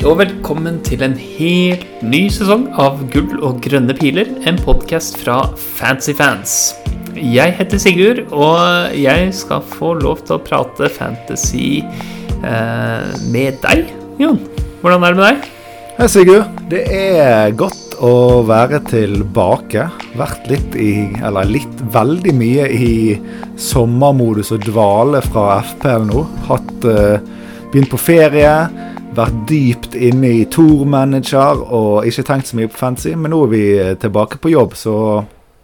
Og velkommen til en helt ny sesong av Gull og grønne piler, en podkast fra Fancy Fans. Jeg heter Sigurd, og jeg skal få lov til å prate fantasy eh, med deg, Jon. Hvordan er det med deg? Hei, Sigurd. Det er godt å være tilbake. Vært litt i Eller litt veldig mye i sommermodus og dvale fra FPL nå. Hatt eh, Begynt på ferie vært dypt inne i Tour-manager og ikke tenkt så mye på fancy. Men nå er vi eh, tilbake på jobb, så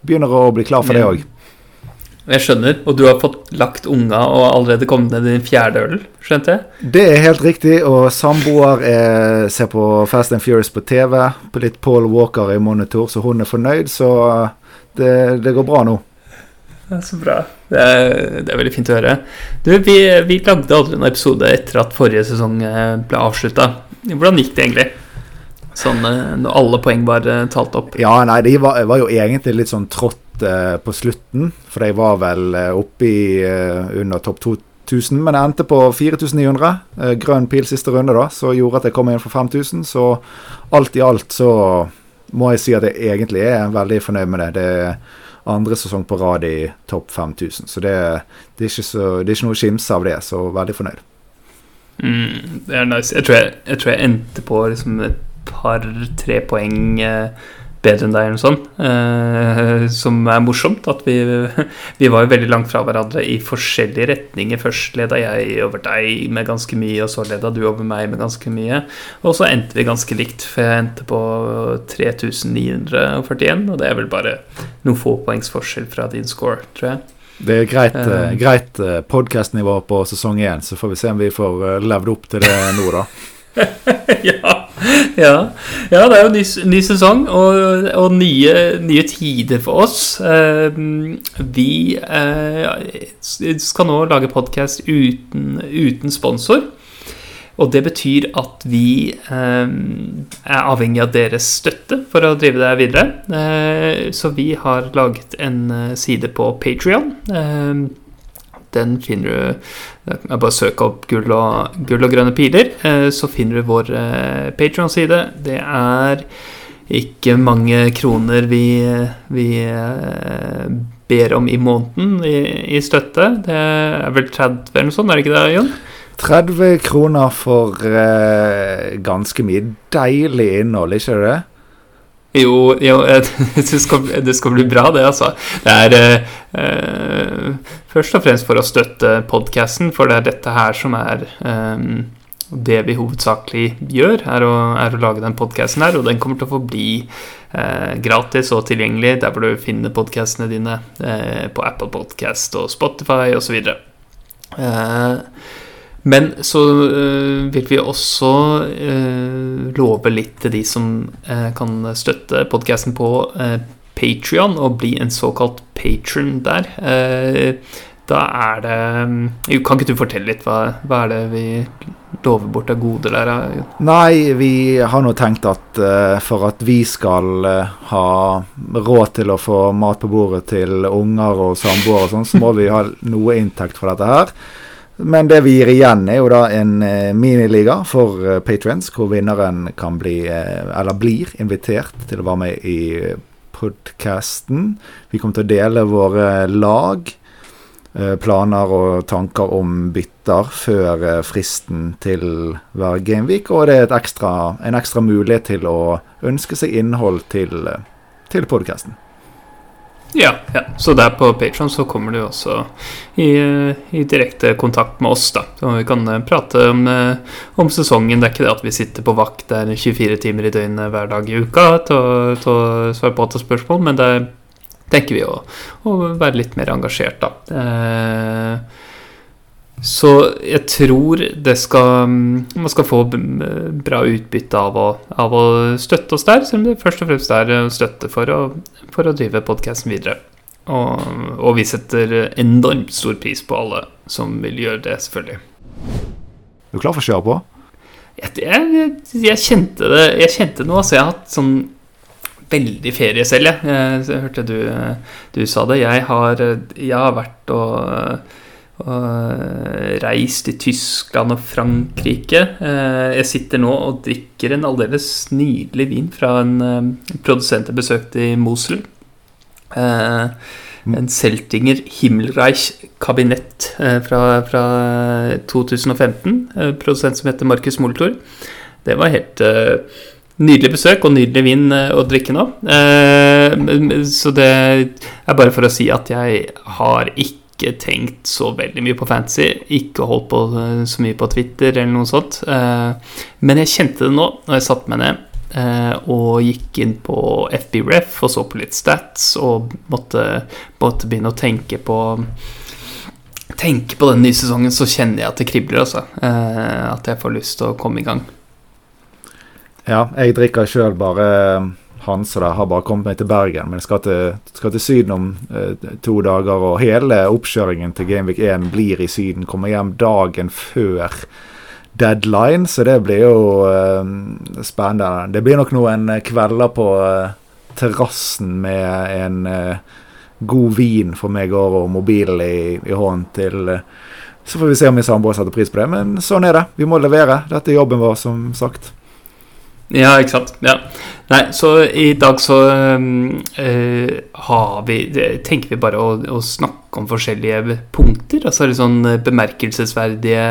begynner å bli klar for det òg. Jeg skjønner. Og du har fått lagt unga og allerede kommet ned i din fjerde øl, skjønte jeg? Det er helt riktig. Og samboer er, ser på Fast and Furious på TV. På litt Paul Walker i monitor, så hun er fornøyd. Så det, det går bra nå. Det er så bra. Det er, det er, veldig fint å høre. Du, vi, vi lagde aldri en episode etter at forrige sesong eh, ble avslutta. Hvordan gikk det egentlig? Sånn eh, når alle poeng var eh, talt opp? Ja, nei, det var, var jo egentlig litt sånn trått eh, på slutten. For de var vel oppe i eh, under topp 2000, men jeg endte på 4900. Eh, grønn pil siste runde, da, så gjorde at jeg kom inn for 5000. Så alt i alt så må jeg si at jeg egentlig er veldig fornøyd med det. det andre sesong på rad i topp 5000. Så det, det, er så, det, er ikke noe å skimse av det, så veldig fornøyd. Mm, det er nice. Jeg tror jeg, jeg, tror jeg endte på liksom et par-tre poeng eh, bedre enn deg, eller noe sånt. Eh, som er morsomt. At vi, vi var jo veldig langt fra hverandre i forskjellige retninger. Først leda jeg over deg med ganske mye, og så leda du over meg med ganske mye. Og så endte vi ganske likt, for jeg endte på 3941, og det er vel bare noen få poengs forskjell fra din score, tror jeg. Det er greit, uh, greit podkastnivå på sesong én, så får vi se om vi får levd opp til det nå, da. ja. ja. ja. det er jo ny, ny sesong og, og nye, nye, tider for oss. Uh, vi uh, skal nå lage podkast uten, uten, sponsor. Og det betyr at vi uh, er avhengig av deres støtte for å drive det videre. så vi har laget en side på Patrion. Den finner du jeg Bare søk opp gull og, gull og grønne piler, eh, så finner du vår eh, Patron-side. Det er ikke mange kroner vi, vi eh, ber om i måneden i, i, støtte. Det er vel 30 eller noe sånt, er det ikke det, Jon? 30 kroner for eh, ganske mye deilig innhold, ikke det? Jo, jo det, skal, det, skal, bli bra, det, altså. Det er eh, først og fremst for å støtte podkasten, for det er dette her som er eh, det vi hovedsakelig gjør, er å, er å lage den podkasten her. Og den kommer til å forbli eh, gratis og tilgjengelig der hvor du finner podkastene dine eh, på Apple Podcast og Spotify osv. Eh, men så øh, vil vi også øh, love litt til de som øh, kan støtte podkasten på øh, Patrion og bli en såkalt patron der. da er det Kan ikke du fortelle litt? Hva, hva er det vi lover bort av goder der? Nei, vi har nå tenkt at uh, for at vi skal uh, ha råd til å få mat på bordet til unger og samboere og sånn, så må vi ha noe inntekt for dette her. Men det vi gir igjen, er jo da en eh, miniliga for eh, patrients, hvor vinneren kan bli, eh, eller blir, invitert til å være med i podkasten. Vi kommer til å dele våre lag, planer og tanker om bytter før fristen til hver gameweek. Og det er ekstra, en ekstra mulighet til å ønske seg innhold til, til podkasten. Ja, ja. Så der på Patron så kommer du også i, i, direkte kontakt med oss, da. Så vi kan eh, prate om, eh, om, sesongen. Det er ikke det at vi sitter på vakt der 24 timer i døgnet hver dag i uka til å svare på til spørsmål, men det tenker vi å, å være litt mer engasjert, da. Eh, så jeg tror det skal man skal få bra utbytte av å, av å støtte oss der, selv om det først og fremst er støtte for å, for å drive podkasten videre. Og, og, vi setter enormt stor pris på alle som vil gjøre det, selvfølgelig. Er du klar for å kjøre på? Jeg, jeg, jeg, kjente det Jeg kjente noe. Altså, jeg har hatt sånn veldig ferie selv, jeg. jeg hørte du, du sa det. Jeg har, jeg har vært og og reist i Tyskland og Frankrike. Jeg sitter nå og drikker en aldeles nydelig vin fra en produsent jeg besøkte i Mosul. En Seltinger Himmelreich kabinett fra, fra 2015. Produsent som heter Markus Molitor. Det var helt Nydelig besøk og nydelig vin å drikke nå. Så det er bare for å si at jeg har ikke tenkt så veldig mye på fantasy. Ikke holdt på så mye på Twitter eller noe sånt. Men jeg kjente det nå når jeg satte meg ned og gikk inn på FBRef og så på litt stats og måtte, måtte begynne å tenke på Tenke på den nye sesongen, så kjenner jeg at det kribler, altså. At jeg får lyst til å komme i gang. Ja, jeg drikker sjøl bare eh, Hansa. Da. Har bare kommet meg til Bergen, men skal til, skal til Syden om eh, to dager. Og hele oppkjøringen til Gameweek 1 blir i Syden. Kommer hjem dagen før deadline, så det blir jo eh, spennende. Det blir nok noen kvelder på eh, terrassen med en eh, god vin for meg og, og mobilen i, i hånden til eh, Så får vi se om min samboer setter pris på det, men sånn er det. Vi må levere. Dette er jobben vår, som sagt. Ja, ikke sant. Ja. Nei, så i dag så øh, har vi Tenker vi bare å, å, snakke om forskjellige punkter. Altså litt sånn bemerkelsesverdige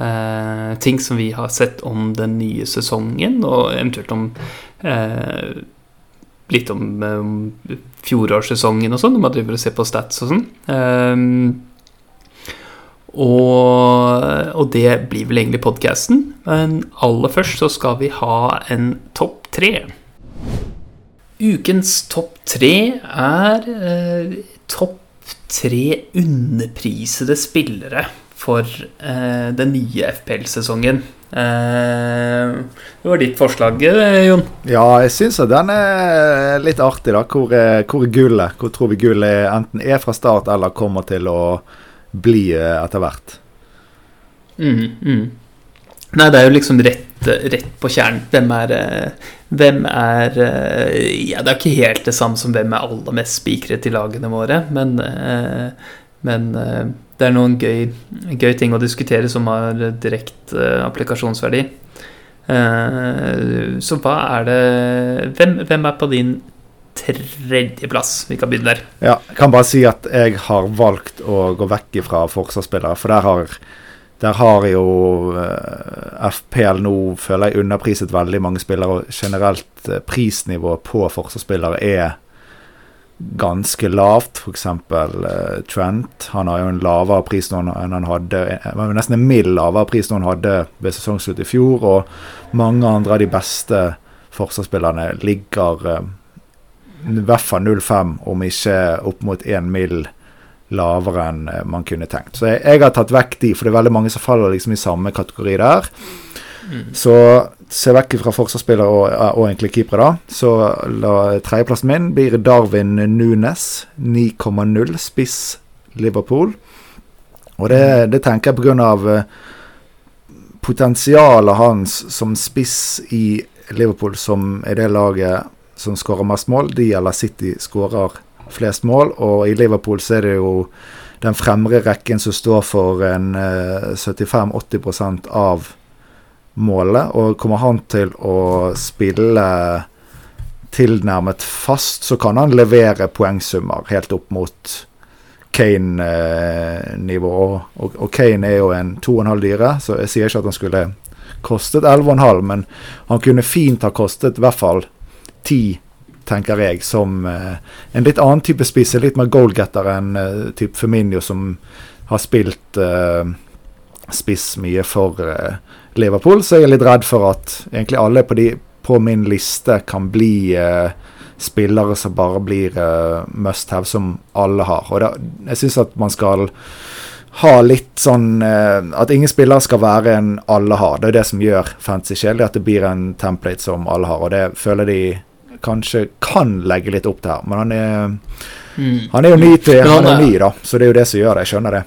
øh, ting som vi har sett om den nye sesongen, og eventuelt om øh, Litt om fjorårssesongen og sånn, når man driver og ser på stats og sånn. Og, og, det blir vel egentlig podkasten. Men aller først så skal vi ha en topp tre. Ukens topp tre er eh, topp tre underprisede spillere for eh, den nye FPL-sesongen. Eh, det var ditt forslag, eh, Jon. Ja, jeg syns den er litt artig. da. Hvor hvor gullet? Hvor tror vi gullet enten er fra start eller kommer til å bli eh, etter hvert. Mm, mm. Nei, det er jo liksom rett, rett på kjernen. Hvem er eh, Hvem er eh, Ja, det er ikke helt det samme som hvem er aller mest spikret i lagene våre, men, men det er noen gøy, gøy, ting å diskutere som har direkte applikasjonsverdi. Så hva er det Hvem, hvem er på din tredjeplass. Vi kan begynne der. Ja, jeg kan bare si at jeg har valgt å gå vekk fra forsvarsspillere, for der har, der har jo uh, eh, FPL nå, føler jeg, underpriset veldig mange spillere. Og generelt uh, prisnivået på forsvarsspillere er ganske lavt. F.eks. Uh, Trent. Han har jo en lavere pris nå enn han hadde Nesten en mild lavere pris nå han hadde ved sesongslutt i fjor. Og mange andre av de beste forsvarsspillerne ligger uh, i hvert fall 0,5, om ikke opp mot 1 mil lavere enn eh, man kunne tenkt. Så jeg, jeg, har tatt vekk de, for det er veldig mange som faller liksom i samme kategori der. Mm. Så se vekk fra forsvarsspillere og, og, egentlig keepere, da. Så la tredjeplassen min blir Darwin Nunes, 9,0 spiss Liverpool. Og det, det tenker jeg pga. Uh, potensialet hans som spiss i Liverpool, som er det laget som skårer mest mål. De eller City skårer flest mål. Og i Liverpool så er det jo den fremre rekken som står for en 75-80 eh, av målet. Og kommer han til å spille tilnærmet fast, så kan han levere poengsummer helt opp mot Kane-nivå. Og, og, Kane er jo en 2,5 dyre, så jeg sier ikke at han skulle kostet 11,5, men han kunne fint ha kostet i hvert fall ti, tenker jeg, som eh, en litt annen type spiss. Litt mer goalgetter enn eh, type Feminio, som har spilt eh, spiss mye for Liverpool. Så jeg er litt redd for at egentlig alle på, de, på min liste kan bli spillere som bare blir must have, som alle har. Og da, jeg syns at man skal ha litt sånn uh, At ingen spillere skal være en alle har. Det er det som gjør fancy kjedelig, at det blir en template som alle har. Og det føler de kanskje kan legge litt opp til her. Men han er, mm. han er jo ny til han, han er ny, da, så det er jo det som gjør det. Jeg skjønner det.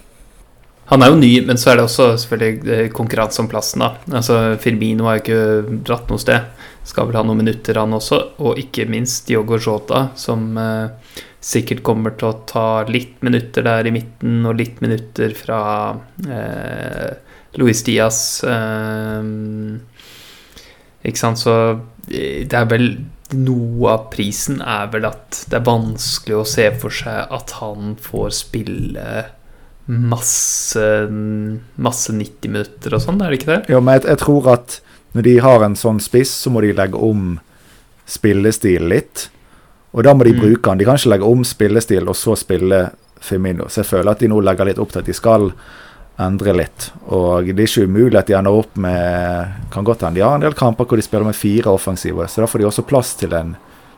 Han er jo ny, men så er det også selvfølgelig eh, konkurranse om plassen. da. Altså, Firmino har jo ikke dratt noe sted. Skal vel ha noen minutter, han også. Og ikke minst Diogo Jota, som, eh, sikkert kommer til å ta litt minutter der i midten og litt minutter fra eh, Luis Diaz. Eh, ikke sant, så eh, det er vel Noe av prisen er vel at det er vanskelig å se for seg at han får spille masse Masse 90 minutter og sånn, er det ikke det? Jo, men jeg, jeg tror at når de har en sånn spiss, så må de legge om spillestilen litt. Og da må de Mm. bruke han. De kan ikke legge om spillestil og så spille Firmino. Så jeg føler at de nå legger litt opp til at de skal endre litt. Og det er ikke umulig at de ender opp med Kan godt hende de har en del kamper hvor de spiller med fire offensive, så da får de også plass til en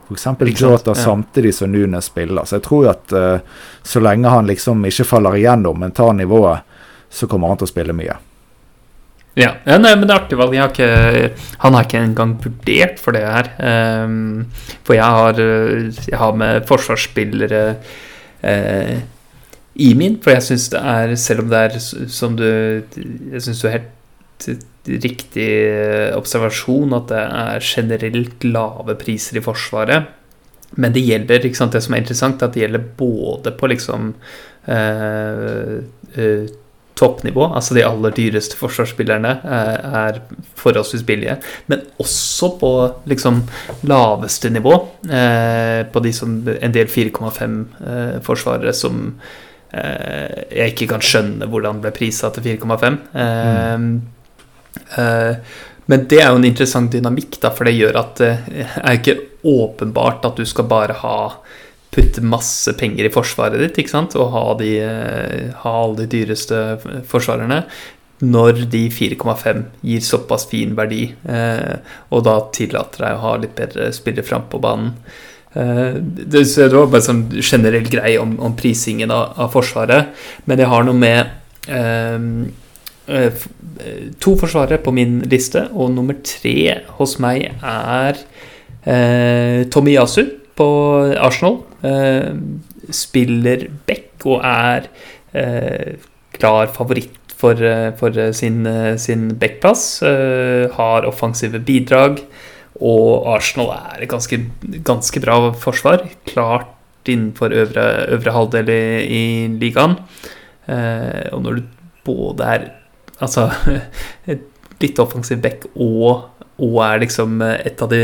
f.eks. Jota Ja. samtidig som Nunes spiller. Så jeg tror at uh, så lenge han liksom ikke faller igjennom, men tar nivået, så kommer han til å spille mye. Ja, ja nei, men det er artig valg. Ikke, han har ikke engang vurdert for det her. Um, for jeg har, eh, jeg har med forsvarsspillere uh, i min, for jeg syns det er, selv om det er som du Jeg syns du har helt riktig eh, observasjon at det er generelt lave priser i Forsvaret. Men det gjelder, ikke sant, det som er interessant, er at det gjelder både på liksom uh, eh, toppnivå, altså de aller dyreste forsvarsspillerne eh, er forholdsvis billige, men også på liksom laveste nivå, eh, på de som en del 4,5-forsvarere som eh, jeg ikke kan skjønne hvordan ble prisa til 4,5. Eh, eh, men det er jo en interessant dynamikk, da, for det gjør at det er ikke åpenbart at du skal bare ha putte masse penger i forsvaret ditt ikke sant? og ha, de, eh, ha alle de dyreste forsvarerne. Når de 4,5 gir såpass fin verdi, eh, og da tillater deg å ha litt bedre spillere fram på banen. Eh, det, var bare sånn generell greie om, om prisingen av, av Forsvaret. Men jeg har noe med eh, to forsvarere på min liste, og nummer tre hos meg er eh, Yasu på Arsenal. Eh, spiller back og er eh, klar favoritt for, eh, for sin, sin backplass. Har offensive bidrag. Og Arsenal er et ganske, ganske bra forsvar. Klart innenfor øvre, øvre halvdel i, i ligaen. Og når du både er altså litt offensiv back og, og er liksom et av de,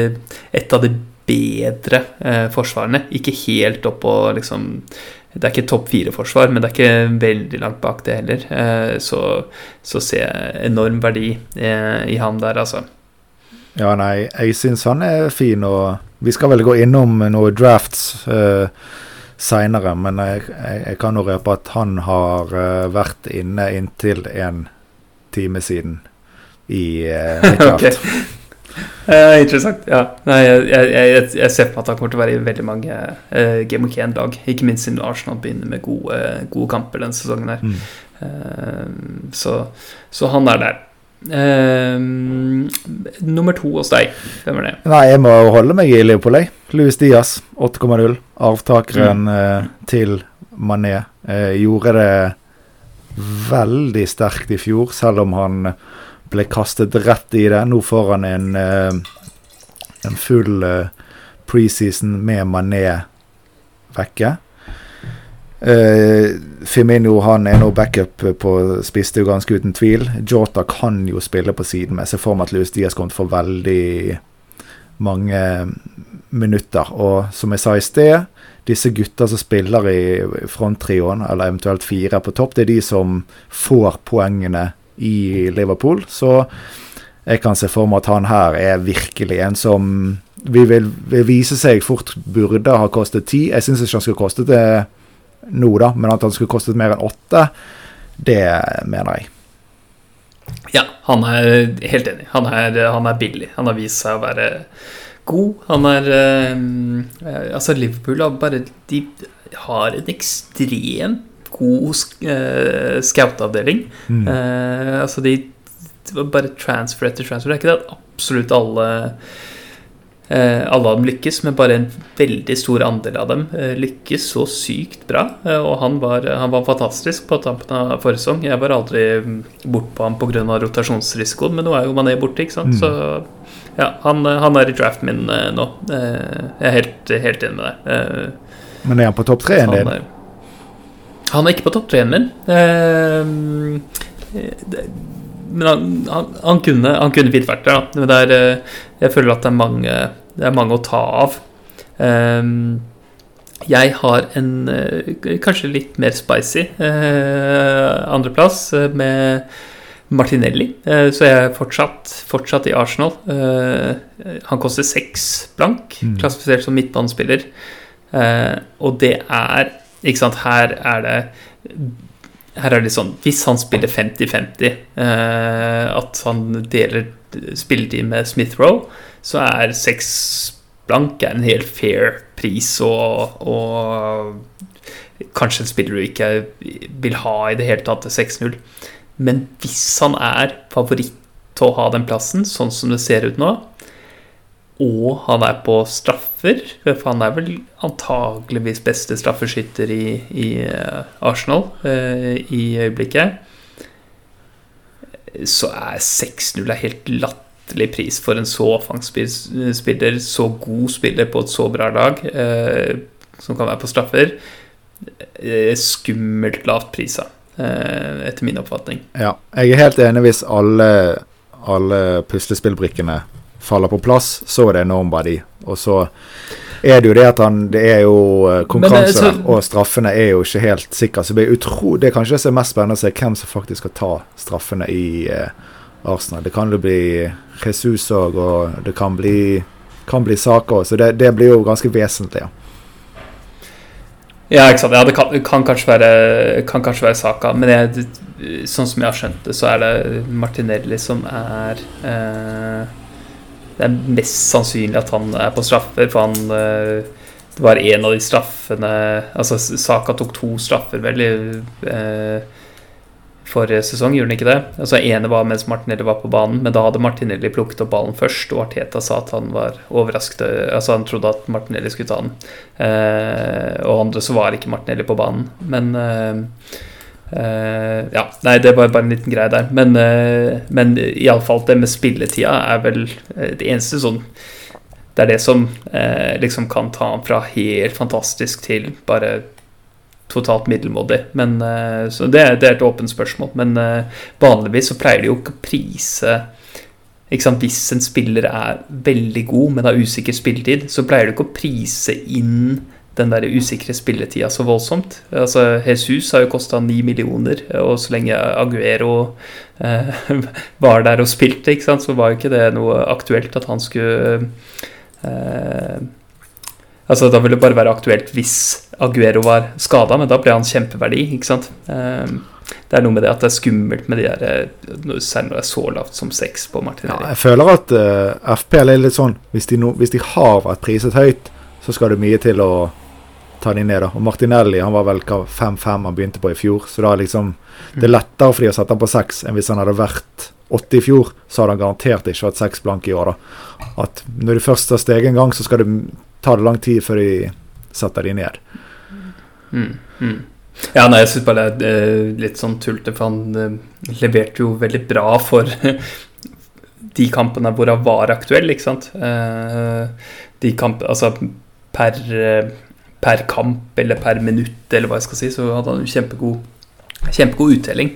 et av de bedre eh, forsvarene. Ikke helt opp på liksom Det er ikke topp fire-forsvar, men det er ikke veldig langt bak det heller. Eh, så, så ser jeg enorm verdi eh, i han der, altså. Ja, nei, jeg syns han er fin, og vi skal vel gå innom noen drafts eh, seinere, men jeg, jeg, jeg kan jo røpe at han har eh, vært inne inntil en time siden i eh, mitt draft. draft. Eh, interessant. Ja. Nei, jeg, jeg, jeg, ser på at han kommer til å være i veldig mange eh, Game of Can-lag. Ikke minst siden Arsenal begynner med gode, gode kamper denne sesongen. her Mm. Eh, så, så han er der. Eh, nummer to hos deg, hvem er det? Nei, jeg må holde meg i Liverpool, jeg. Louis Diaz, 8,0. Arvtakeren eh, til Mané. Eh, gjorde det veldig sterkt i fjor, selv om han ble kastet rett i det. Nå får han en, eh, en full eh, preseason med Mané vekke. Uh, Firmino han er nå backup på spiste ganske uten tvil. Jota kan jo spille på siden, men jeg ser for meg at Louis Diaz kommer til å få veldig mange minutter. Og som jeg sa i sted, disse gutta som spiller i fronttrioen, eller eventuelt fire på topp, det er de som får poengene i Liverpool. Så jeg kan se for meg at han her er virkelig en som vi vil, vil vise seg fort burde ha kostet ti. Jeg syns ikke han skulle kostet det nå, da, men at han skulle kostet mer enn åtte, det mener jeg. Ja, han er helt enig. Han er, han er billig. Han har vist seg å være god. Han er eh, Altså, Liverpool har bare De har en ekstremt god eh, scout-avdeling. Mm. Uh, altså, de var bare transfer etter transfer. Det er ikke det at absolutt alle uh, alle av dem lykkes, men bare en veldig stor andel av dem eh, lykkes så sykt bra. Og han var, han var fantastisk på tampen av forrige sesong. Jeg var aldri bortpå bort på ham pga. rotasjonsrisikoen, men nå er jo Mané borte, ikke sant. Mm. Så ja, han, han er i draften min nå. Jeg er helt, helt enig med deg. Men er han på topp treen din? Han er, han er ikke på topp treen min. Ehm, men han, han, han kunne Han kunne fint vært der, da. Men det er, eh, jeg føler at det er mange, det er mange å ta av. Ehm, jeg har en eh, kanskje litt mer spicy eh, andreplass eh, med Martinelli. Eh, så jeg er fortsatt, fortsatt i Arsenal. Eh, han koster seks blank, Mm. klassifisert som midtbanespiller. Eh, og det er Ikke sant, her er det her er det sånn Hvis han spiller 50-50, eh, at han deler spilletid med Smith Roe, så er seks blank en helt fair pris og, og kanskje en spiller du ikke vil ha i det hele tatt til 6-0. Men hvis han er favoritt til å ha den plassen, sånn som det ser ut nå, og han er på straffer, for han er vel antageligvis beste straffeskytter i, i eh, Arsenal eh, i øyeblikket, så er 6-0 en helt latterlig pris for en så offensivspiller, så god spiller på et så bra lag, eh, som kan være på straffer. Skummelt lavt prisa, etter min oppfatning. Ja. Jeg er helt enig hvis alle, alle puslespillbrikkene faller på plass, så er det verdi. Og så er det jo det at han Det er jo eh, konkurranse, eh, så- og straffene er jo ikke helt sikre. Så det, blir utro, det er kanskje det som er mest spennende å se hvem som faktisk skal ta straffene i eh, Arsenal. Det kan jo bli Jesus òg, og det kan bli, kan bli saker òg. Så det, det blir jo ganske vesentlig. Ja. Ja, ikke sant. Ja, det kan, kan, kanskje være, kan kanskje være saka, men jeg, sånn som jeg har skjønt det, så er det Martinelli som er eh, Det er mest sannsynlig at han er på straffer, for han eh, Det var en av de straffene Altså, Saka tok to straffer, vel, eh, forrige sesong, gjorde han ikke det? Altså, ene var mens Martinelli var på banen, men da hadde Martinelli plukket opp ballen først, og Arteta sa at han var overrasket Altså, han trodde at Martinelli skulle ta den. Eh, og andre så var ikke Martinelli på banen. Men eh, Ja, nei, det var bare en liten greie der. Men, uh, men iallfall det med spilletida er vel eh, det eneste sånn Det er det som uh, liksom kan ta han fra helt fantastisk til bare totalt middelmådig. Men, uh, så det, det er et åpent spørsmål. Men vanligvis så pleier de jo ikke å prise ikke sant? Hvis en spiller er veldig god, men har usikker spilletid, så pleier du ikke å prise inn den der usikre spilletida så voldsomt. Altså, Jesus har jo kosta ni millioner, og så lenge Aguero eh, var der og spilte, sant, så var jo ikke det noe aktuelt at han skulle eh, Altså, da ville det bare være aktuelt hvis Aguero var skada, men da ble han kjempeverdi, ikke sant. Eh, det er noe med det at det er skummelt med de der eh, Særlig når det er så lavt som seks på Ja, jeg føler at uh, FPL er litt sånn hvis de, no, hvis de har vært priset høyt, så skal det mye til å ta de ned. da. Og Martinelli han var vel 5-5 han begynte på i fjor, så da er liksom det er lettere for de å sette han på 6 enn hvis han hadde vært 80 i fjor, så hadde han garantert ikke vært 6 blank i år. da. At når de først har steget en gang, så skal det ta det lang tid før de setter de ned. Mm, mm. Ja, nei, jeg syns bare det er eh, litt sånn tullete, for han eh, leverte jo veldig bra for de kampene hvor han var aktuell, ikke sant. Eh, de kamp, altså per, per kamp eller per minutt, eller hva jeg skal si, så hadde han jo kjempegod, kjempegod uttelling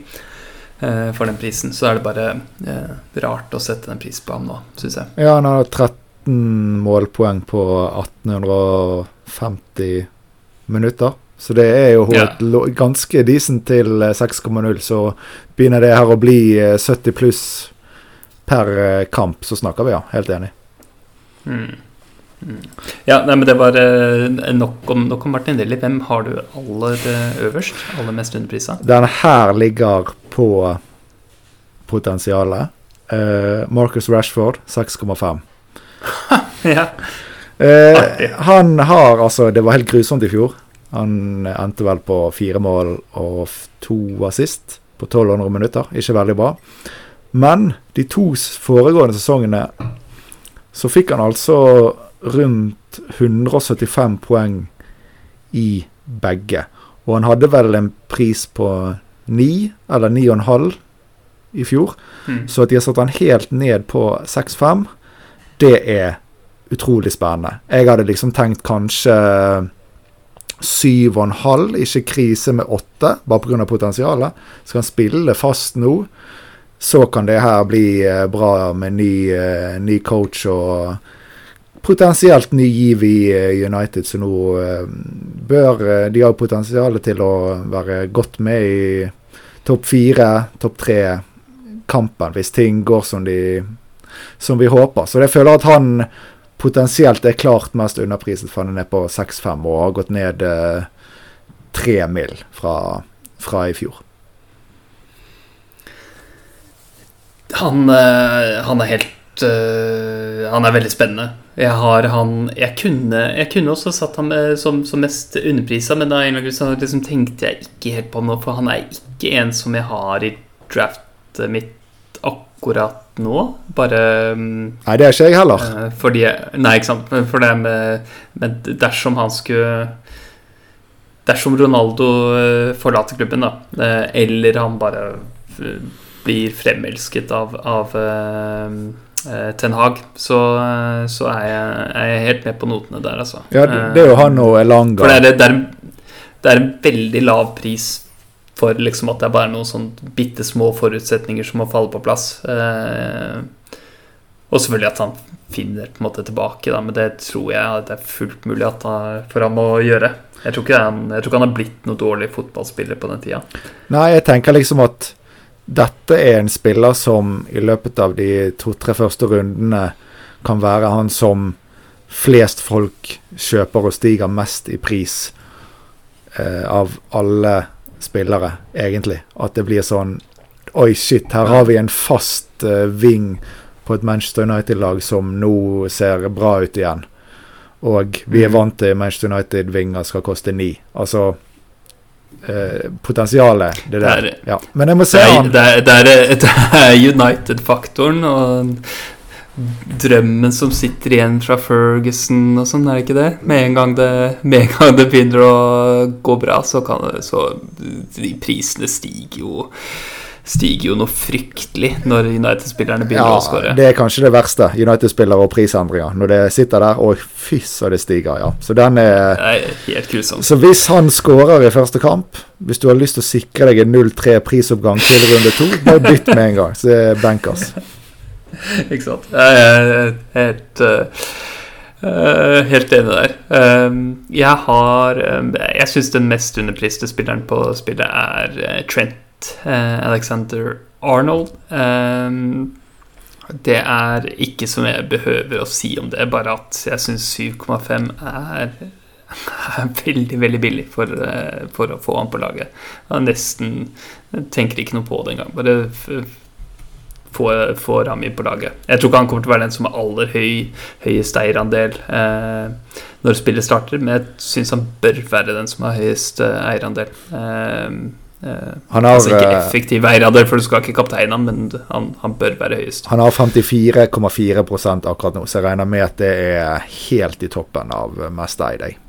eh, for den prisen. Så er det bare eh, rart å sette den prisen på ham nå, syns jeg. Ja, han har 13 målpoeng på 1850 minutter. Så det er jo Ja. ganske decent til eh, 6,0. Så begynner det her å bli eh, 70 pluss per eh, kamp, så snakker vi, ja. Helt enig. Mm. Ja, nei, men det var eh, nok om, nok om Martinelli. Hvem har du aller eh, øverst? Aller mest underprisa? Den her ligger på potensialet. Uh, Marcus Rashford 6,5. ja. Uh, han har altså Det var helt grusomt i fjor. Han endte vel på fire mål og to assist på 1200 minutter. Ikke veldig bra. Men de to foregående sesongene så fikk han altså rundt 175 poeng i begge. Og han hadde vel en pris på 9 eller 9,5 i fjor. Mm. Så at de har satt han helt ned på 6-5, det er utrolig spennende. Jeg hadde liksom tenkt kanskje syv og en halv. Ikke krise med åtte, bare pga. potensialet. Skal han spille fast nå, så kan det her bli eh, bra med ny, eh, ny coach og potensielt ny giv i eh, United, så nå bør De har potensial til å være godt med i topp fire, topp tre-kampen, hvis ting går som, de, som vi håper. Så jeg føler at han potensielt er klart mest underpriset, for han er på 6-5 og har gått ned eh, tre mil fra, fra, i fjor. Han, eh, han er helt Han er veldig spennende. Jeg har han Jeg kunne, jeg kunne også satt ham som, som mest underprisa, men da liksom tenkte jeg ikke helt på ham nå, for han er ikke en som jeg har i draftet mitt akkurat nå. Bare mm, Nei, det er ikke jeg heller. Uh, fordi Nei, ikke sant. For det med, Men dersom han skulle Dersom Ronaldo uh, forlater klubben, da, eller han bare blir fremelsket av, av Ten Hag, så, så er, jeg, er, jeg, helt med på notene der, altså. Ja, det er jo han og Elanga. For det er, det, er, det er en veldig lav pris for liksom at det er bare noen sånn bitte små forutsetninger som må falle på plass. Eh, og selvfølgelig at han finner på en måte tilbake, da, men det tror jeg det er fullt mulig at han, for han å gjøre. Jeg tror, ikke han, jeg tror ikke han har blitt noe dårlig fotballspiller på den tida. Nei, jeg tenker liksom at dette er en spiller som i løpet av de to-tre første rundene kan være han som flest folk kjøper og stiger mest i pris eh, av alle spillere, egentlig. At det blir sånn Oi, shit, her har vi en fast uh, ving på et Manchester United-lag som nå ser bra ut igjen. Og vi er mm. vant til Manchester United-vinger skal koste ni. Altså uh, Potensialet, det der. Ja. Men jeg må se han Det er, det er, det er United-faktoren. Og drømmen som sitter igjen fra Ferguson og sånn, er det ikke det? Med en gang det, en gang det begynner å gå bra, så kan det Så de prisene stiger jo stiger jo noe fryktelig når United-spillerne begynner ja, å skåre. Det er kanskje det verste. United-spillere og prisendringer. Når det sitter der, og fy så det stiger, ja. Så den er, er helt grusomt. Så hvis han skårer i første kamp, hvis du har lyst til å sikre deg en 0-3 prisoppgang til runde to, bare bytt med en gang. Så det er bankers. ikke sant. Jeg er helt uh, helt enig der. Uh, jeg har uh, Jeg syns den mest underpriste spilleren på spillet er Trent Alexander Arnold. Um, det er ikke som jeg behøver å si om det, bare at jeg syns 7,5 er, veldig, veldig billig for, for, å få han på laget. Jeg nesten tenker ikke noe på det engang. Bare få, få Rami på laget. Jeg tror ikke han kommer til å være den som har aller høy, høyest eierandel eh, når spillet starter, men jeg syns han bør være den som har høyest eh, eierandel. Eh, eh har, altså ikke eh, effektiv eierandel, for du skal ikke kapteine han, men han, han, bør være høyest. Han har 54,4 akkurat nå, så jeg regner med at det er helt i toppen av mest eid.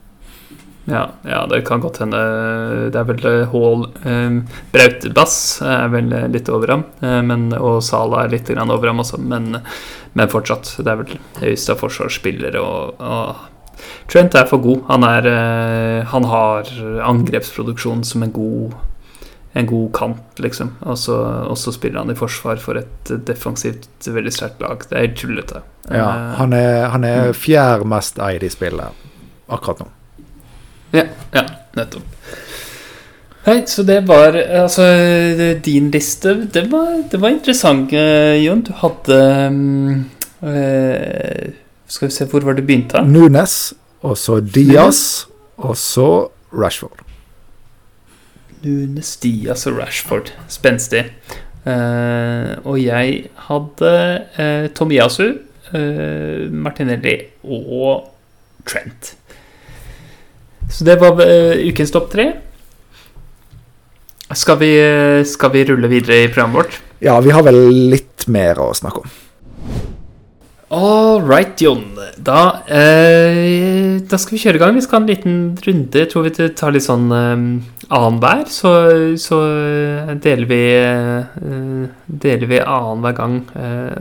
Ja, ja, det kan godt hende. Det er vel eh, Hall eh, Brautebass er vel litt over ham. Eh, men, og Sala er litt over ham også, men, men, fortsatt. Det er vel høyest av forsvarsspillere. Og, og, Trent er for god. Han, er, han har angrepsproduksjon som en god, en god kant, liksom. Og så, og så spiller han i forsvar for et defensivt, veldig sterkt lag. Det er helt tullete. Ja, han er, han er fjær fjerde mest eid i spillet akkurat nå. Ja, ja nettopp. Hei, så det var altså din liste. Det var, det var interessant, Jon. Du hadde uh, Skal vi se, hvor var det begynte? Nunes, og så Diaz, og så Rashford. Nunes, Diaz og Rashford. Spenstig. Uh, og jeg hadde uh, Tomiyasu, Martinelli og Trent. Så det var uh, ukens topp tre. Skal vi, uh, skal vi rulle videre i programmet vårt? Ja, vi har vel litt mer å snakke om. All right, Jon. Da, eh, da, skal vi kjøre i gang. Vi skal ha en liten runde. Jeg tror vi tar litt sånn annenhver. Så, så deler vi Deler vi annenhver gang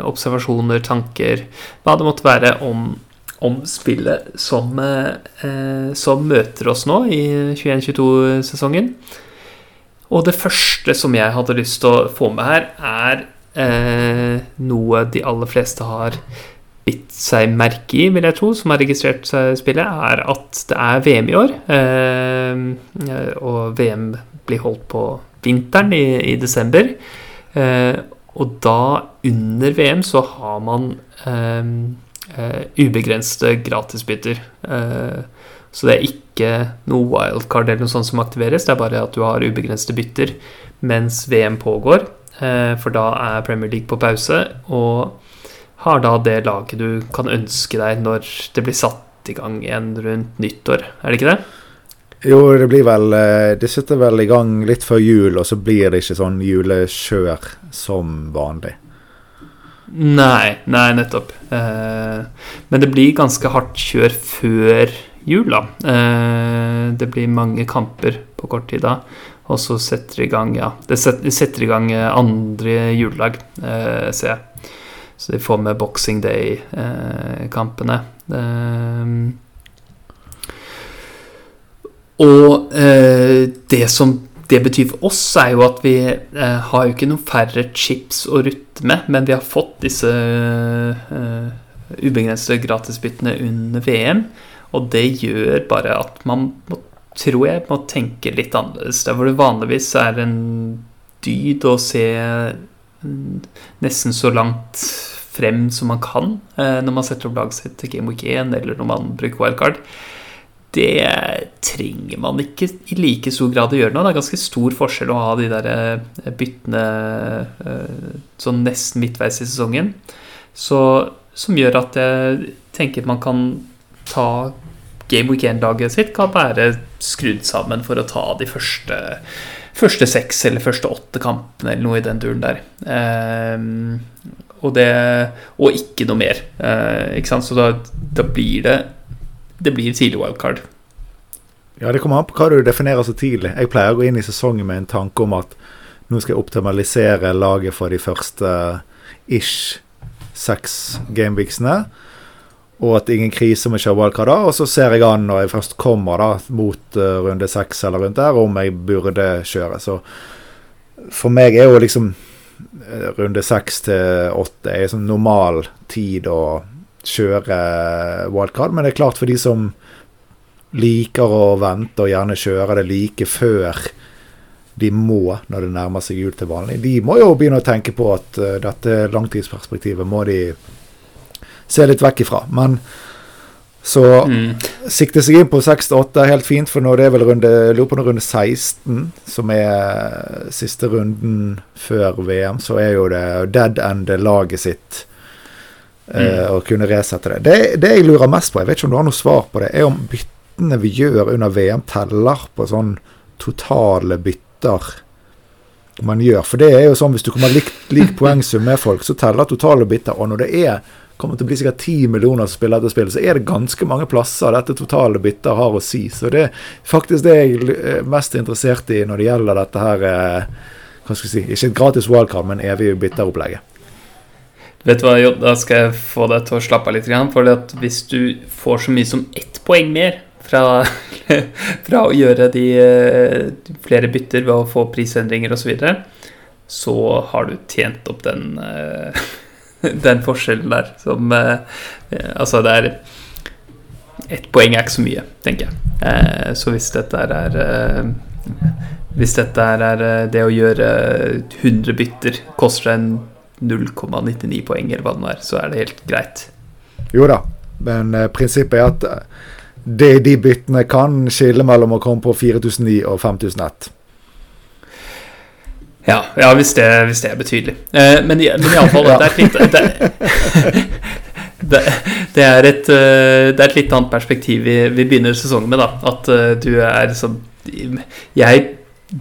observasjoner, tanker, hva det måtte være om om spillet som, eh, som møter oss nå i 21-22-sesongen. Og det første som jeg hadde lyst til å få med her, er eh, noe de aller fleste har bitt seg merke i, vil jeg tro, som har registrert spillet, er at det er VM i år. Eh, og VM blir holdt på vinteren i, i desember. Eh, og da, under VM, så har man eh, ubegrensede gratisbytter. Så det er ikke noe wildcard eller noe sånt som aktiveres, det er bare at du har ubegrensede bytter mens VM pågår. For da er Premier League på pause, og har da det laget du kan ønske deg når det blir satt i gang igjen rundt nyttår. Er det ikke det? Jo, det blir vel eh, Det sitter vel i gang litt før jul, og så blir det ikke sånn julekjør som vanlig. Nei, nei, nettopp. Eh, men det blir ganske hardt kjør før jul, da. Eh, det blir mange kamper på kort tid da. Og så setter det i gang ja, det setter i gang andre juledag, ser jeg. Så de får med Boxing Day-kampene. Og det som det betyr for oss, er jo at vi eh, har jo ikke noen færre chips å rutte med, men vi har fått disse eh, ubegrensede gratisbyttene under VM. Og det gjør bare at man må, tror jeg må tenke litt annerledes. Der hvor det vanligvis er en dyd å se nesten så langt frem som man kan eh, når man setter opp laget sitt til Game Week 1, eller når man bruker wildcard det trenger man ikke i like stor grad å gjøre nå. Det er ganske stor forskjell å ha de der eh, byttene eh, sånn nesten midtveis i sesongen. Så, som gjør at jeg tenker man kan ta Game Week 1-laget sitt kan være skrudd sammen for å ta de første, første seks eller første åtte kampene eller noe i den duren der. Um, og, det, og ikke noe mer. Uh, ikke sant? Så da, da blir det det blir tidlig wildcard. Ja, det kommer an på hva du definerer så tidlig. Jeg pleier å gå inn i sesongen med en tanke om at nå skal jeg optimalisere laget for de første ish seks gameweeksene. Og at ingen krise å kjøre wildcard da. Og så ser jeg an når jeg først kommer da mot uh, runde seks eller rundt der, om jeg burde kjøre. Så for meg er jo liksom eh, runde seks til åtte er liksom normal tid å kjøre wildcard. Men det er klart for de som liker å vente og gjerne kjøre det like før de må når det nærmer seg jul til vanlig. De må jo begynne å tenke på at uh, dette langtidsperspektivet må de se litt vekk ifra. Men så mm. sikte seg inn på 6-8 er helt fint, for nå det er vel runde, på runde 16, som er siste runden før VM, så er jo det dead end laget sitt Mm. Uh, kunne resette det. det. det. jeg lurer mest på, jeg vet ikke om du har noe svar på det, er om byttene vi gjør under VM, teller på sånn totale bytter man gjør. For det er jo sånn hvis du kommer lik, lik poengsum med folk, så teller totale bytter. Og når det er kommer til å bli sikkert ti millioner som spiller dette spillet, så er det ganske mange plasser dette totale bytter har å si. Så det er faktisk det jeg er mest interessert i når det gjelder dette her eh, hva skal jeg si, Ikke et gratis wildcard, men evig bytteropplegget. Vet du hva, jo, Da skal jeg få deg til å slappe av litt. For hvis du får så mye som ett poeng mer fra, fra å gjøre de, de, flere bytter ved å få prisendringer osv., så, videre, så har du tjent opp den, eh, den forskjellen der som eh, Altså, det er Ett poeng er ikke så mye, tenker jeg. Eh, så hvis dette er Hvis dette er det å gjøre 100 bytter koster en 0,99 poeng, eller hva det nå er, så er det helt greit. Jo da, men prinsippet er at det de byttene kan skille mellom å komme på 4009 og 5001. Ja, ja hvis, det, hvis, det, er betydelig. Eh, men, men iallfall, ja. det er litt det, det, det, er et, det er et litt annet perspektiv vi, vi begynner sesongen med. da At du er sånn Jeg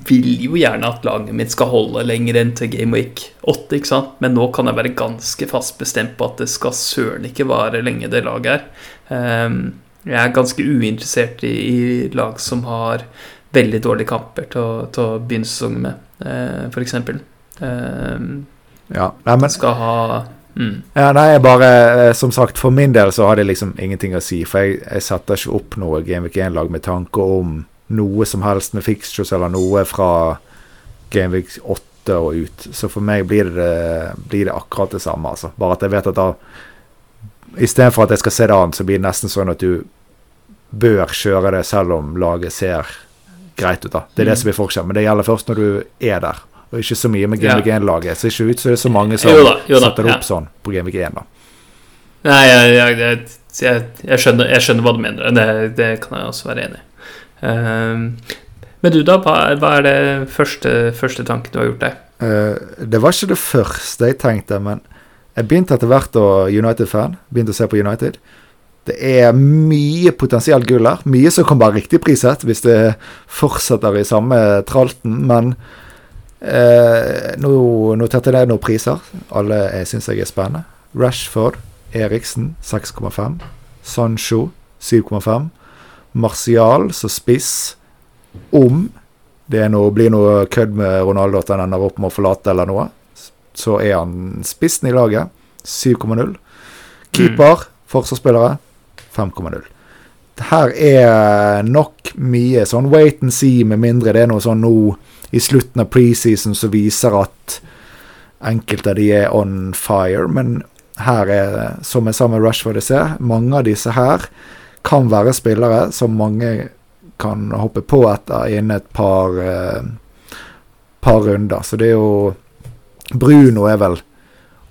vil jo gjerne at laget mitt skal holde lenger enn til Game Week 8, ikke sant? men nå kan jeg være ganske fast bestemt på at det skal søren ikke vare lenge, det laget er. Um, jeg er ganske uinteressert i, i, lag som har veldig dårlige kamper til å, til å begynne sesongen med, uh, f.eks. Um, ja, nei, men... Skal ha Mm. Ja, nei, bare eh, Som sagt, for min del så har det liksom ingenting å si. For jeg, jeg setter ikke opp noe Gameweek 1-lag med tanke om noe som helst med fixtures eller noe fra Gameweek 8 og ut. Så for meg blir det, blir det akkurat det samme, altså. Bare at jeg vet at da Istedenfor at jeg skal se det an, så blir det nesten sånn at du bør kjøre det selv om laget ser greit ut. da. Det er det Mm. som blir forskjellen. Men det gjelder først når du er der. Og ikke så mye med Game Week 1-laget. Så ikke ut så det er så mange som Jo da, jo da, setter det ja. opp sånn på Game Week 1. da. Nei, jeg, jeg, jeg, jeg, skjønner, jeg skjønner hva du mener. Det, det kan jeg også være enig i. Ehm, men du, da? Hva hva er det første, første tanken du har gjort deg? Uh, det var ikke det første jeg tenkte, men jeg begynte etter hvert å United-fan. Begynte å se på United. Det er mye potensielt gull her. Mye som kan være riktig priset hvis det fortsetter i samme tralten, men eh, nå noterte jeg noen priser. Alle jeg syns jeg er spennende. Rashford, Eriksen 6,5. Sancho 7,5. Martial som spiss. Om det noe, blir noe kødd med Ronaldo at han ender opp med å forlate eller noe, så er han spissen i laget. 7,0. Keeper, forsvarsspillere 5,0. Her er nok mye sånn wait and see, med mindre det er noe sånn nå i slutten av preseason som viser at enkelte av de er on fire. Men her er, som jeg sa med Rushford, jeg ser, mange av disse her kan være spillere som mange kan hoppe på etter innen et par, eh, par runder. Så det er jo Bruno er vel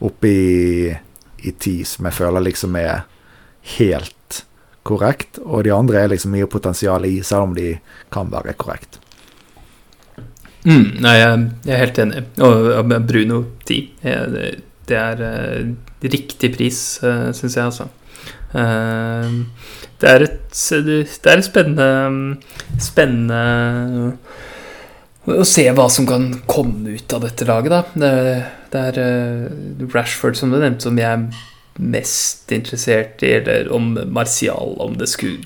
oppe i, i ti, som jeg føler liksom er helt korrekt. Og de andre er liksom mye potensial i, selv om de kan være korrekt. Mm, nei, jeg, er helt enig. Og Bruno 10. det- Det er eh, riktig pris, uh, syns jeg, altså. Eh, det er et Det er et spennende Spennende å se hva som kan komme ut av dette laget, da. Det, er eh, Rashford, som du nevnte, som jeg mest interessert i, eller om Martial, om det skulle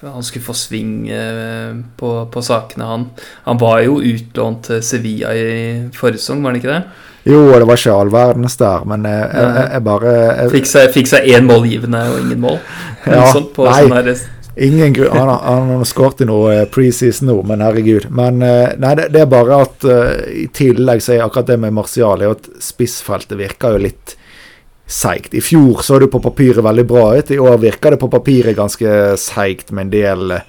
han skulle få sving eh, på, på sakene, han. Han var jo utlånt til Sevilla i forrige sesong, var han ikke det? Jo, det var ikke all verdens der, men jeg, jeg, jeg, jeg bare jeg, Fikk seg, én målgivende og ingen mål. Ja, Sånn på nei. sånn her, Ingen grunn Han, har- han skåret i noe eh, preseason nå, men herregud. Men eh, nei, det, det er bare at uh, i tillegg så er akkurat det med Martial at spissfeltet virker jo litt seigt. I fjor så det på papiret veldig bra ut. I år virker det på papiret ganske seigt med en del eh,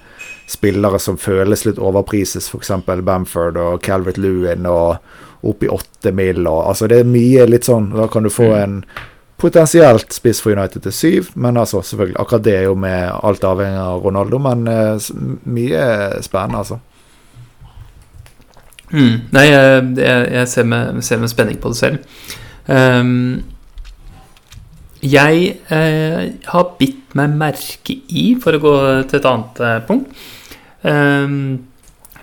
spillere som føles litt overprises, f.eks. Bamford og Calvert Lewin og opp i åtte mil. Og, altså det er mye litt sånn Da kan du få Mm. en potensielt spiss for United til syv, men altså selvfølgelig akkurat det er jo med alt avhengig av Ronaldo, men eh, mye spennende, altså. Mm. Nei, jeg, jeg, jeg ser, med, ser med spenning på det selv. Ehm, jeg eh, har bitt meg merke i, for å gå til et annet eh, punkt eh,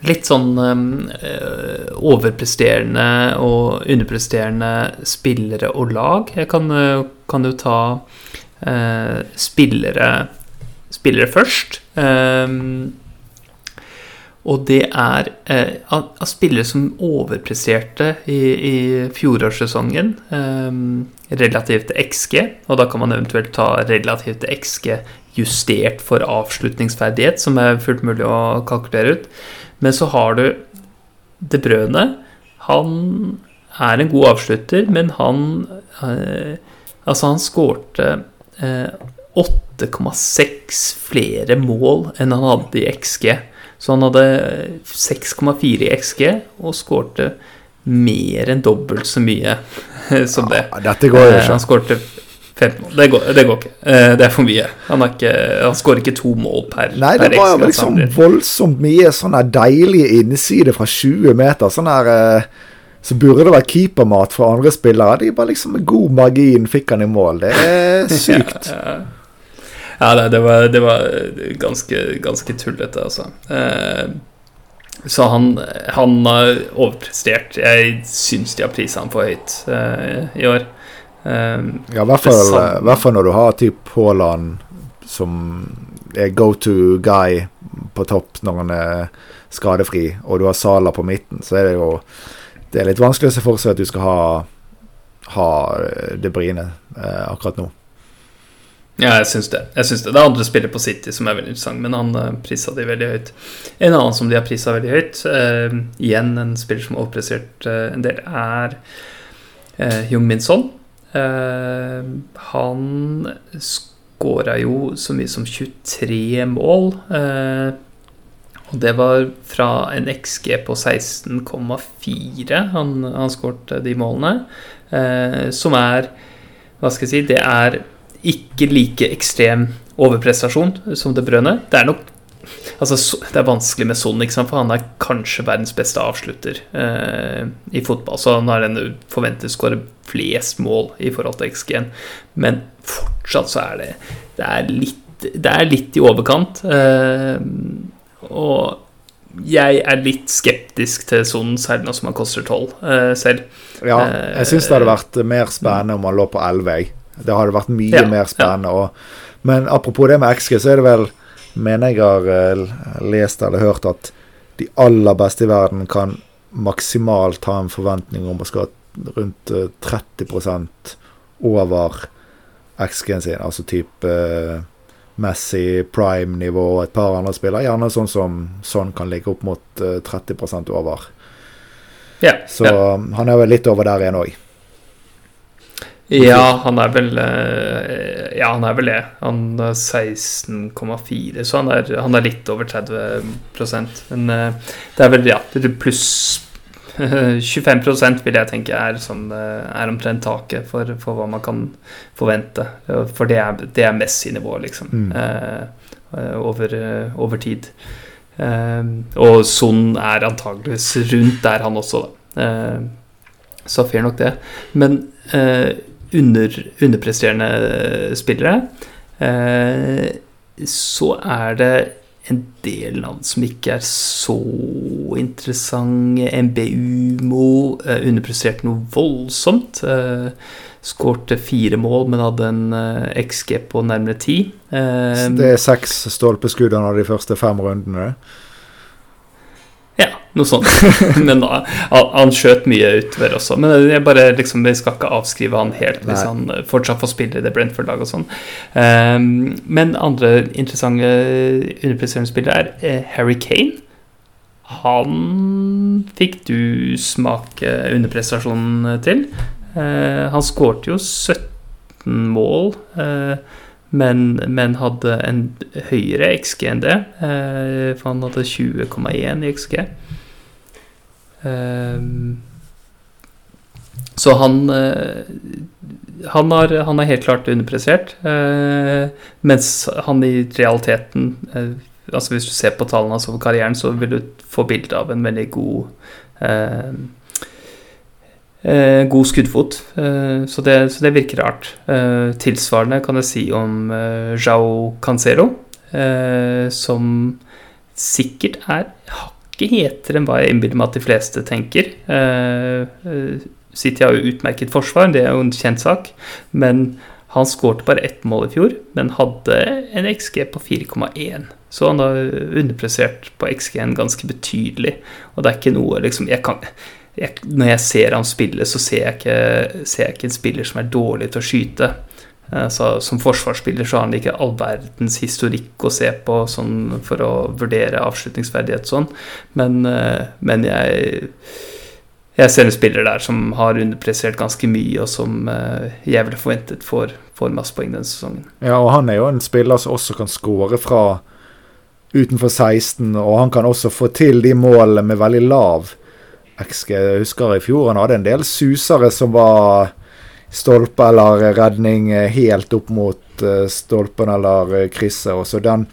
Litt sånn eh, overpresterende og underpresterende spillere og lag. Jeg kan, eh, kan jo ta eh, spillere, spillere først. Ehm, og det er eh, av, spillere som overpresterte i, i fjorårssesongen eh, relativt til XG. Og da kan man eventuelt ta relativt til XG justert for avslutningsferdighet, som er fullt mulig å kalkulere ut. Men så har du De Brøne. Han er en god avslutter, men han eh, Altså, han skårte eh, 8,6 flere mål enn han hadde i XG. Så han hadde 6,4 i XG og skårte mer enn dobbelt så mye som det. Ja, dette går jo Eh, ikke. Han skårte 15 mål. Det går, det går ikke. Eh, Det er for mye. Han, ikke, han skårer ikke to mål per, Nei, det per var jo liksom voldsomt mye sånn deilig innside fra 20 meter. Sånn her eh, Så burde det vært keepermat fra andre spillere. De bare liksom med god margin fikk han i mål. Det er sykt. Ja, ja det, det, var, det var ganske, ganske tullete, altså. Eh, så han, han har overprestert. Jeg syns de har prisa han for høyt eh, i år. Eh, Ja, i hvert fall, i hvert fall når du har typ Haaland som er go to guy på topp når han er skadefri, og du har Sala på midten, så er det jo Det er litt vanskelig å se for seg at du skal ha ha De Brine akkurat nå. Ja, jeg syns det. jeg synes Det Det er andre spillere på City som er veldig interessant, men han uh, prisa de veldig høyt. En annen som de har prisa veldig høyt, uh, igjen en spiller som har overprestert uh, en del, er uh, Jung Min Son. han skåra jo så mye som 23 mål. og det var fra en XG på 16,4 han, han skåret de målene. som er Hva skal jeg si Det er ikke like ekstrem overprestasjon som De Brønne. Det er nok Altså, det er vanskelig med Son, for han er kanskje verdens beste avslutter eh, i fotball. Så han har en forventet skåre flest mål i forhold til XG-en. Men fortsatt så er det Det er litt, det er litt i overkant. Eh, og jeg er litt skeptisk til Son, særlig nå som han koster tolv eh, selv. Ja, jeg syns det hadde vært mer spennende om han lå på elleve, jeg. Det hadde vært mye ja, mer spennende. Og, men apropos det med XG, så er det vel Mener jeg har uh, lest eller hørt at de aller beste i verden kan maksimalt ha en forventning om å skal rundt uh, eh, 30 over XG-en sin. Altså type uh, Messi, prime-nivå og et par andre spillere. Gjerne sånn som sånn kan ligge opp mot 30% over. Ja, så ja. han er vel litt over der igjen òg. Ja, han er vel eh, Ja, han er vel det. Han er 16,4, så han er, han er, litt over 30% Men eh, det er vel, ja, pluss 25% vil jeg tenke er, sånn, eh, er omtrent taket for, for, hva man kan forvente. For det er, det er Messi-nivå, liksom. Mm. Eh, over, over, tid. Eh, og Son er antageligvis rundt der, han også, da. Eh, så fair nok det. Men under, underpresterende spillere, eh, så er det en del navn som ikke er så interessante. MBU-Mo eh, underpresterte noe voldsomt. Eh, Skårte fire mål, men hadde en XG på nærmere ti. Det er seks stolpeskudd av de første fem rundene? Ja, noe sånt. Men da, han skjøt mye utover også. Men jeg bare liksom, vi skal ikke avskrive han helt hvis han fortsatt får spille i det Brentford-laget og sånn. Um, men andre interessante underpresterende spillere er eh, Harry Kane. Han fikk du smake underprestasjonen til. Uh, han skårte jo 17 mål. Uh, men, men, hadde en høyere XG enn det. Eh, for han hadde 20,1 i XG. Eh, så han eh, han, har, han er helt klart underpressert. Eh, mens han i realiteten eh, altså Hvis du ser på tallene hans over karrieren, så vil du få bilde av en veldig god eh, god skuddfot, eh, så, det, så, det, virker rart. Eh, tilsvarende kan jeg si om eh, Jao Cancero, som sikkert er hakket hetere enn hva jeg innbiller meg at de fleste tenker. Eh, City har jo utmerket forsvar, det er jo en kjent sak, men han skårte bare ett mål i fjor, men hadde en XG på 4,1. Så han har underpressert på XG-en ganske betydelig. Og det er ikke noe liksom jeg kan, jeg, Når jeg ser han spille, så ser jeg, ikke, ser jeg ikke en spiller som er dårlig til å skyte. Eh, så, som forsvarsspiller så har han ikke all verdens historikk å se på sånn, for å vurdere avslutningsverdighet sånn, men, eh, men jeg, jeg ser en spiller der som har underpressert ganske mye, og som eh, jeg ville forventet får, får masse poeng denne sesongen. Ja, og han er jo en spiller som også kan skåre fra utenfor 16, og han kan også få til de målene med veldig lav XG. Jeg husker i fjor han hadde en del susere som var stolpe eller redning helt opp mot uh, stolpen eller uh, krysset. Også den,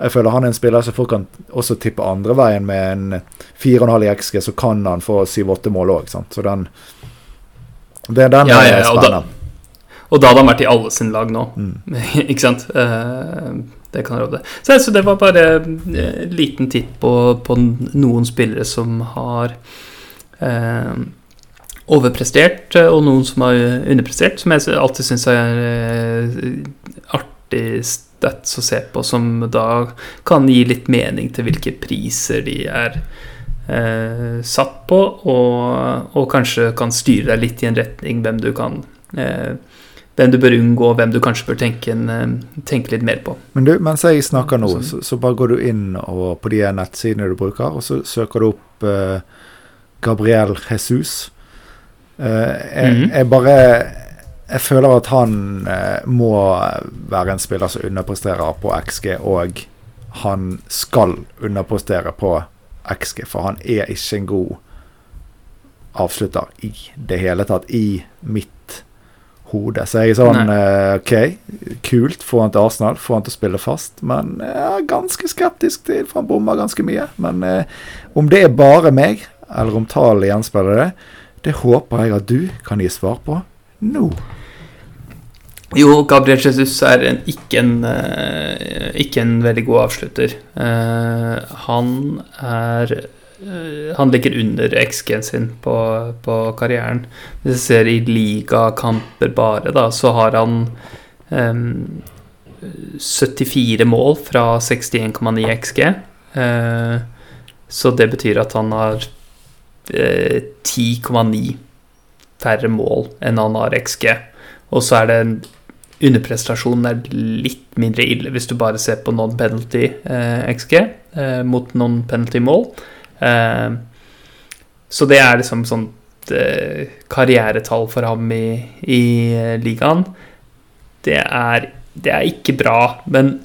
jeg føler han er en spiller som folk kan også tippe andre veien med en 4,5 i XG, så kan han få 7-8 mål òg. Så den, det, den ja, ja, er spennende. Og da, og da hadde han vært i alle sin lag nå, mm. ikke sant? Uh, det kan råde. Så, så, det var bare en liten titt på, på noen spillere som har eh, overprestert, eh, og noen som har underprestert, som jeg alltid syns er eh, artig stats å se på, som da kan gi litt mening til hvilke priser de er eh, satt på, og, og, kanskje kan styre deg litt i en retning hvem du kan eh, hvem du bør unngå, og hvem du kanskje bør tenke, en, eh, tenke litt mer på. Men du, mens jeg snakker nå, så, så bare går du inn på de nettsidene du bruker, og så søker du opp uh, Gabriel Jesus. Uh, jeg, mm -hmm. jeg, bare Jeg føler at han uh, må være en spiller som underpresterer på XG, og han skal underprestere på XG, for han er ikke en god avslutter i det hele tatt, i mitt hode. Så jeg er sånn uh, OK, kult. Få han til Arsenal, få han til å spille fast. Men jeg er ganske skeptisk til for han bommer ganske mye. Men uh, om det er bare meg, eller om tallet gjenspeiler det, det håper jeg at du kan gi svar på nå. Jo, Gabriel Jesus er en, ikke, en, uh, ikke en veldig god avslutter. han er Eh, han ligger under XG-en sin på, på, karrieren. Hvis vi ser i ligakamper bare, da, så har han um, 74 mål fra 61,9 XG. Uh, så det betyr at han har 10,9 færre mål enn han har XG. Og så er det underprestasjonen er litt mindre ille hvis du bare ser på non-penalty eh, XG eh, mot non-penalty mål. Eh, så det er liksom sånn karrieretall for ham i, i ligaen. Det er, det er ikke bra, men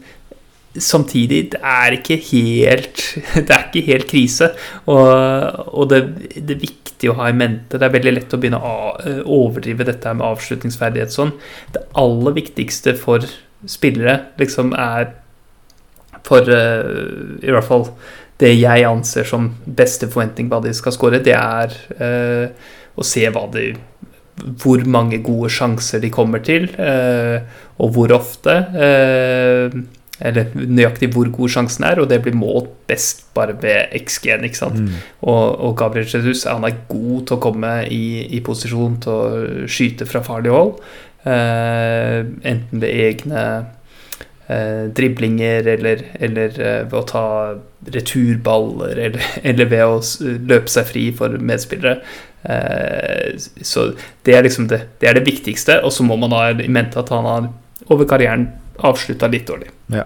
samtidig, det er ikke helt Det er ikke helt krise. Og, og det, det, er viktig å ha i mente. Det er veldig lett å begynne å overdrive dette med avslutningsferdighet sånn. Det aller viktigste for spillere liksom er For uh, i hvert fall det jeg anser som beste forventning på hva de skal skåre, det er uh, å se hva de hvor mange gode sjanser de kommer til, uh, og hvor ofte. Eh, eller nøyaktig hvor god sjansen er, og det blir målt best bare ved XG-en. ikke sant? Mm. Og, og, Gabriel Jesus han er god til å komme i, i posisjon til å skyte fra farlig hold. Eh, enten ved egne eh, driblinger eller, eller eh, ved å ta returballer eller, eller, ved å løpe seg fri for medspillere. Eh, så det er liksom det, det, er det viktigste. Og så må man ha i mente at han har over karrieren avslutta litt dårlig. Ja.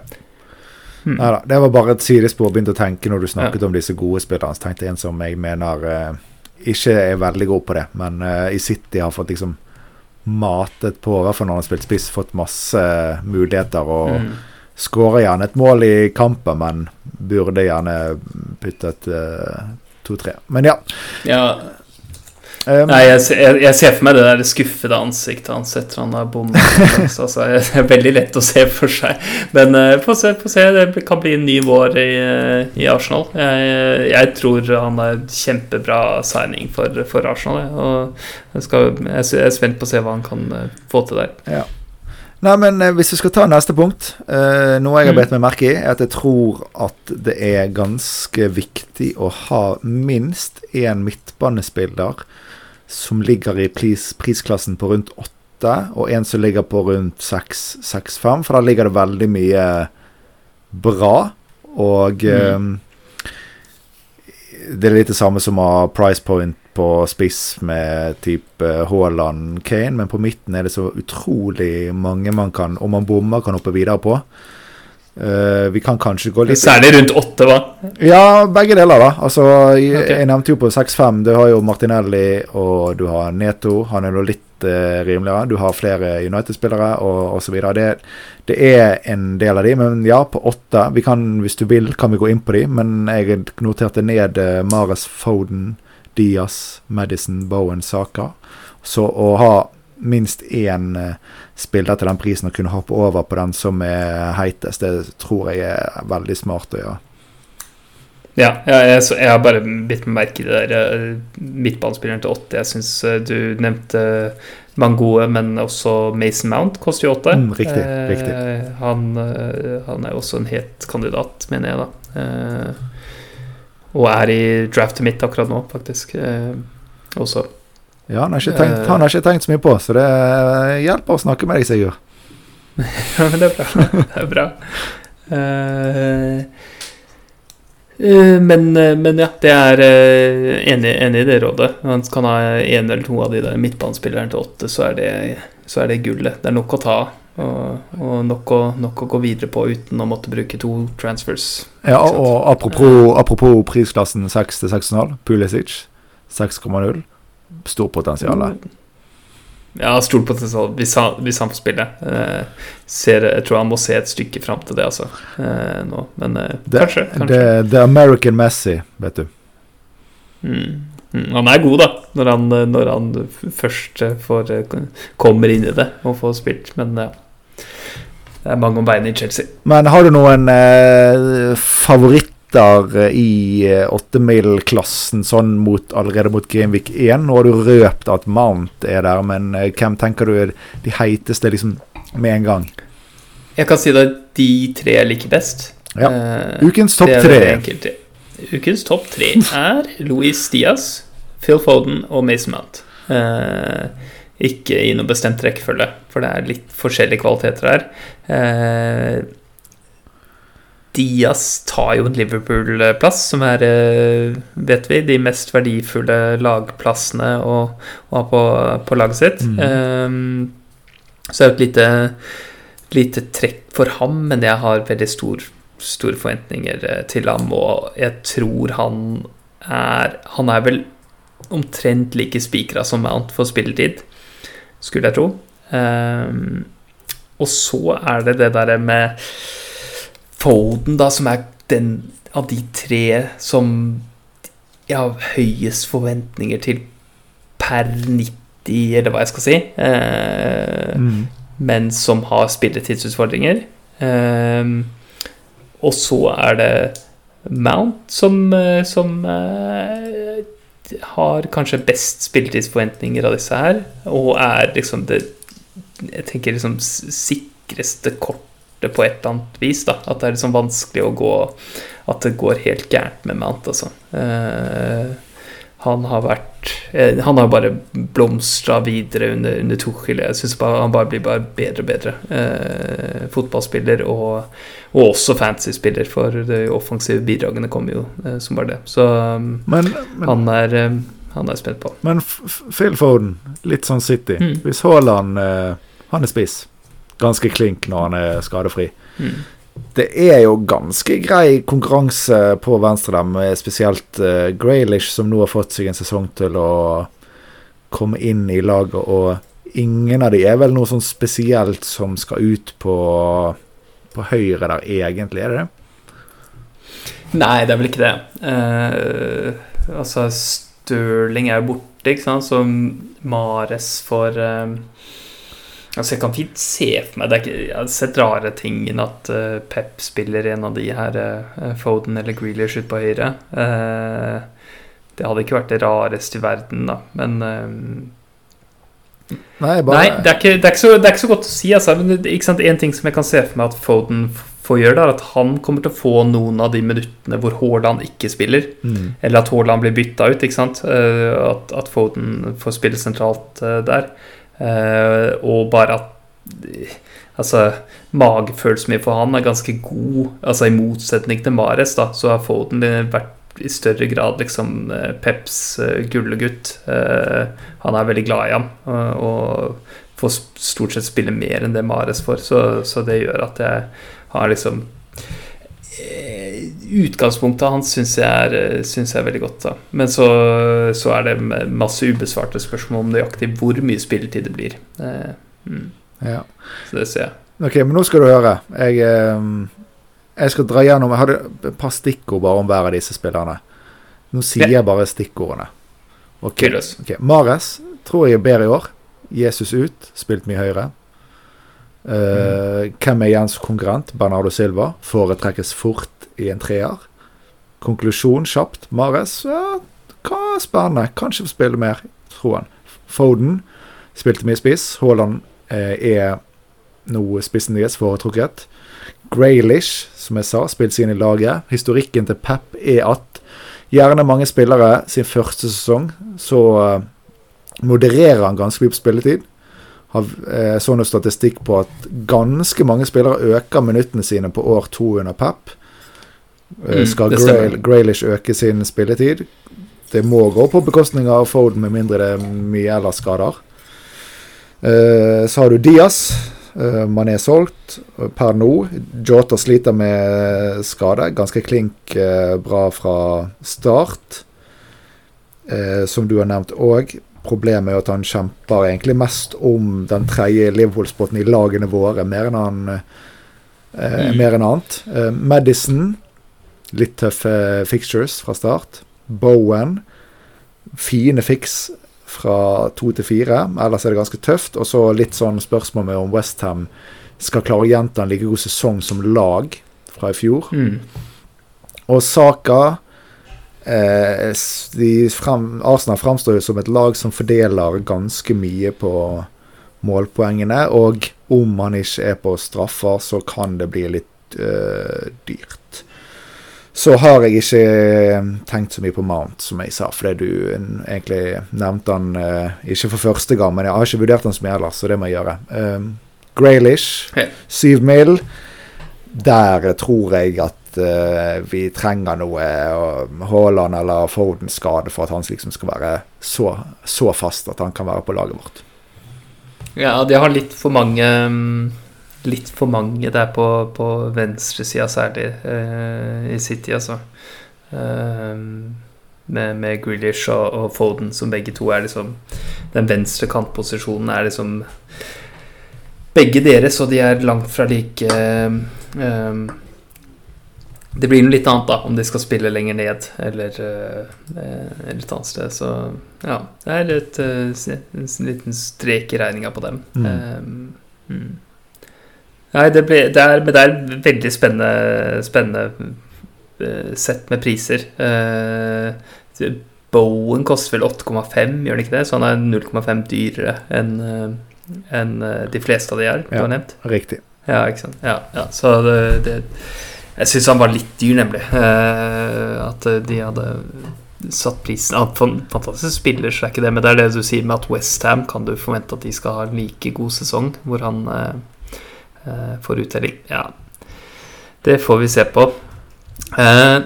Hmm. Neida, det var bare et sidespor. Begynte å tenke når du snakket ja. om disse gode spillerne. Så tenkte jeg en som jeg mener uh, ikke er veldig god på det, men uh, i City har fått liksom matet på, i hvert fall når han har spilt spiss, fått masse muligheter. og mm. Skårer gjerne et mål i kampen, men burde gjerne puttet uh, to-tre. Men ja. ja. Um, Nei, jeg, jeg, jeg, ser for meg det der skuffede ansiktet hans etter han har bommet. altså, det er veldig lett å se for seg. Men uh, få se, se. Det kan bli en ny vår i, uh, i Arsenal. Jeg, jeg, tror han er kjempebra signing for, for Arsenal. Og skal, jeg, er spent på å se hva han kan uh, få til der. Ja. Nei, men hvis vi skal ta neste punkt Noe jeg har mm. bedt meg merke i, er at jeg tror at det er ganske viktig å ha minst én midtbanespiller som ligger i pris, prisklassen på rundt 8, og en som ligger på rundt 6-5, for da ligger det veldig mye bra. Og mm. um, det er litt det samme som å ha price point på spiss med type Haaland, Kane, men på midten er det så utrolig mange man kan, om man bommer, kan hoppe videre på. Uh, vi kan kanskje gå litt Særlig rundt åtte, hva? Ja, begge deler, da. Altså, jeg, okay. jeg nevnte jo på 6-5. Du har jo Martinelli og du har Neto. Han er jo litt uh, rimeligere. Du har flere United-spillere og osv. Det, det er en del av de, men ja, på åtte Vi kan, hvis du vil, kan vi gå inn på de, men jeg noterte ned uh, Mares Foden, Diaz, Madison, Bowen, Saka. Så å ha minst én uh, spiller til den prisen og kunne hoppe over på den som er heitest, det tror jeg er veldig smart å gjøre. Ja, jeg, jeg, har bare bitt meg merke i det der uh, midtbanespilleren til åtte. Jeg syns uh, du nevnte Mangoe, men også Mason Mount koster jo åtte. Mm, riktig, eh, riktig. Han, han, er jo også en het kandidat, mener jeg, da. og er i draftet mitt akkurat nå, faktisk. også. Ja, han har, tenkt, han har, ikke tenkt, så mye på, så det hjelper å snakke med deg, Sigurd. ja, men det er bra. Det er bra. Uh, Eh, Men, eh, men ja, det er eh, enig, enig i det rådet. Man kan ha en eller to av de der midtbanespillerne til åtte, så er det, så er det gullet. Det er nok å ta av. Og, og nok, å, nok å gå videre på uten å måtte bruke to transfers. Ja, og apropos, apropos prisklassen 6 til 6,5. Pulisic 6,0. Stort potensial. Ja, stort potensial hvis han, hvis han får spille. Eh, ser, jeg tror han må se et stykke fram til det, altså. Eh, nå. Men eh, Det, kanskje. kanskje. det, det er American Messi, vet du. Mm. Mm. Han er god, da, når han, når han først får, kommer inn i det og får spilt. Men ja. Det er mange om beinet i Chelsea. Men har du noen eh, favoritter eh, i eh, åttemil-klassen sånn mot, allerede mot Greenvik 1? Nå har du røpt at Mount er der, men eh, hvem tenker du er de heiteste liksom med en gang? Jeg kan si er de tre jeg liker best. Ja. Ukens topp tre. Ukens topp tre er Louis Diaz, Phil Foden og Mason Mount. Eh, ikke i noe bestemt rekkefølge, for det er litt forskjellige kvaliteter her. Eh, Diaz tar jo en Liverpool-plass, som er, eh, vet vi, de mest verdifulle lagplassene å, å ha på, på laget sitt. Mm. Um, så er det et lite, lite trekk for ham, men jeg har veldig stor, store forventninger eh, til ham, og jeg tror han er Han er vel omtrent like spikra som Mount for spilletid, skulle jeg tro. Um, og så er det det derre med Foden, da, som er den av de tre som jeg har høyest forventninger til per 90, eller hva jeg skal si. Eh, Mm. men som har spilletidsutfordringer. Eh, og så er det Mount som, eh, som eh, har kanskje best spilletidsforventninger av disse her, og er liksom det Jeg tenker liksom sikreste kortet på et eller annet vis. da At det er liksom vanskelig å gå At det går helt gærent med Mount, altså. Eh, han har vært eh, Han har bare blomstra videre under, under Tuchel. Jeg syns han bare blir bare bedre og bedre. Eh, fotballspiller og, og også fantasy-spiller, for de offensive bidragene kommer jo eh, som bare det. Så um, Men, men, han er eh, han er spent på. men Phil Foden, litt sånn City. Mm. Hvis Haaland eh, Han er spiss. Ganske klink når han er skadefri. Mm. Det er jo ganske grei konkurranse på venstre der, med spesielt uh, Graylish, som nå har fått seg en sesong til å komme inn i laget, og ingen av de er vel noe sånn spesielt som skal ut på, på høyre der, egentlig, er det det? Nei, det er vel ikke det. Uh, altså, Stirling er jo borte, ikke sant, så Mares får eh, Altså, jeg kan fint se for meg det ikke, Jeg har sett rare ting enn at uh, Pep spiller en av de her, uh, Foden eller Grealish ut på høyre. Uh, det hadde ikke vært det rareste i verden, da, men eh, Nei, bare Nei, det er, ikke, det, er så, det er ikke så godt å si. Altså. Men det? En ting som jeg kan se for meg at Foden får gjøre, det er at han kommer til å få noen av de minuttene hvor Haaland ikke spiller. mm. Eller at Haaland blir bytta ut. Eh, At, at Foden får spille sentralt eh, der. Eh, og bare at eh, Altså, magefølelsen min for han er ganske god. Altså I motsetning til Mares, da, så har Foden vært i større grad liksom eh, Peps uh, gullegutt. Eh, han er veldig glad i ham og, får stort sett spille mer enn det Mares får. Så, så det gjør at jeg har liksom eh, Utgangspunktet hans syns jeg, er, eh, synes jeg er veldig godt. da Men så, så er det masse ubesvarte spørsmål om nøyaktig hvor mye spilletid det blir. Eh, mm, ja. så det ser jeg. Ok, men nå skal du høre. Jeg, eh, jeg skal dra gjennom Jeg hadde et par stikkord bare om hver av disse spillerne. Nå sier jeg bare stikkordene. Ok, okay. ok. Mares tror jeg er bedre i år. Jesus ut, spilt mye høyere. Eh, Hvem er Jens konkurrent? Bernardo Silva. Foretrekkes fort i en treer. Konklusjon kjapt. Mares ja, hva spennende. Kanskje får spille mer, tror han. Foden spilte mye spiss. Haaland eh, er nå spissen deres foretrukket. Graylish, som jeg sa, spilte seg inn i laget. Historikken til Pep er at gjerne mange spillere sin første sesong, så eh, modererer han ganske mye på spilletid. Har eh, så noe statistikk på at ganske mange spillere øker minuttene sine på år to under Pep. Eh, Mm, skal. Grail, Grailish øke sin spilletid? Det må gå på bekostning av Foden, med mindre det er mye ellers skader. Eh, så har du Diaz. Uh, man er solgt eh, per nå. Jota sliter med skade. Ganske klink eh, bra fra start. Eh, som du har nevnt òg. Problemet er at han kjemper egentlig mest om den tredje Liverpool-spotten i lagene våre, mer enn han eh, Mm. mer enn annet. Eh, Madison, litt tøffe fixtures fra start. Bowen, fine fiks fra to til fire. Ellers er det ganske tøft. Og så litt sånn spørsmål med om Westham skal klare å gjenta en like god sesong som lag fra i fjor. Mm. Og Saka eh, de frem, Arsenal framstår jo som et lag som fordeler ganske mye på målpoengene. Og om han ikke er på straffer, så kan det bli litt eh, dyrt. Så har jeg ikke eh, tenkt så mye på Mount, som jeg sa, fordi du egentlig nevnte han eh, ikke for første gang. Men jeg har ikke vurdert han så mye ellers, så det må jeg gjøre. Um, Graylish, Ja. syv mil. Der tror jeg at eh, vi trenger noe uh, Haaland eller Foden skade for at han liksom skal være så, så fast at han kan være på laget vårt. Ja, de har litt for mange mm, Litt for mange der på, på venstresida, særlig uh, i City, altså. Uh, med, med Grealish og, og Foden, som begge to er liksom Den venstre kantposisjonen er liksom Begge deres, og de er langt fra like eh, Det blir noe litt annet da om de skal spille lenger ned eller uh, et annet sted. Så ja, det er et, uh, en liten strek i regninga på dem. Mm. Um, mm. Nei, det, ble, det, er, det er veldig spennende, spennende uh, sett med priser. Uh, Bowen koster vel 8,5, gjør den ikke det? Så han er 0,5 dyrere enn eh, de fleste av de her du Ja. har nevnt. Riktig. Ja, ikke sant. Ja, ja. Så det, det Jeg syns han var litt dyr, nemlig. Eh, at de hadde satt prisen ja, Fantastisk spiller, så er ikke det. Men det er det du sier med at Westham kan du forvente at de skal ha en like god sesong, hvor han eh, eh, får uttelling. Ja, det får vi se på. Eh,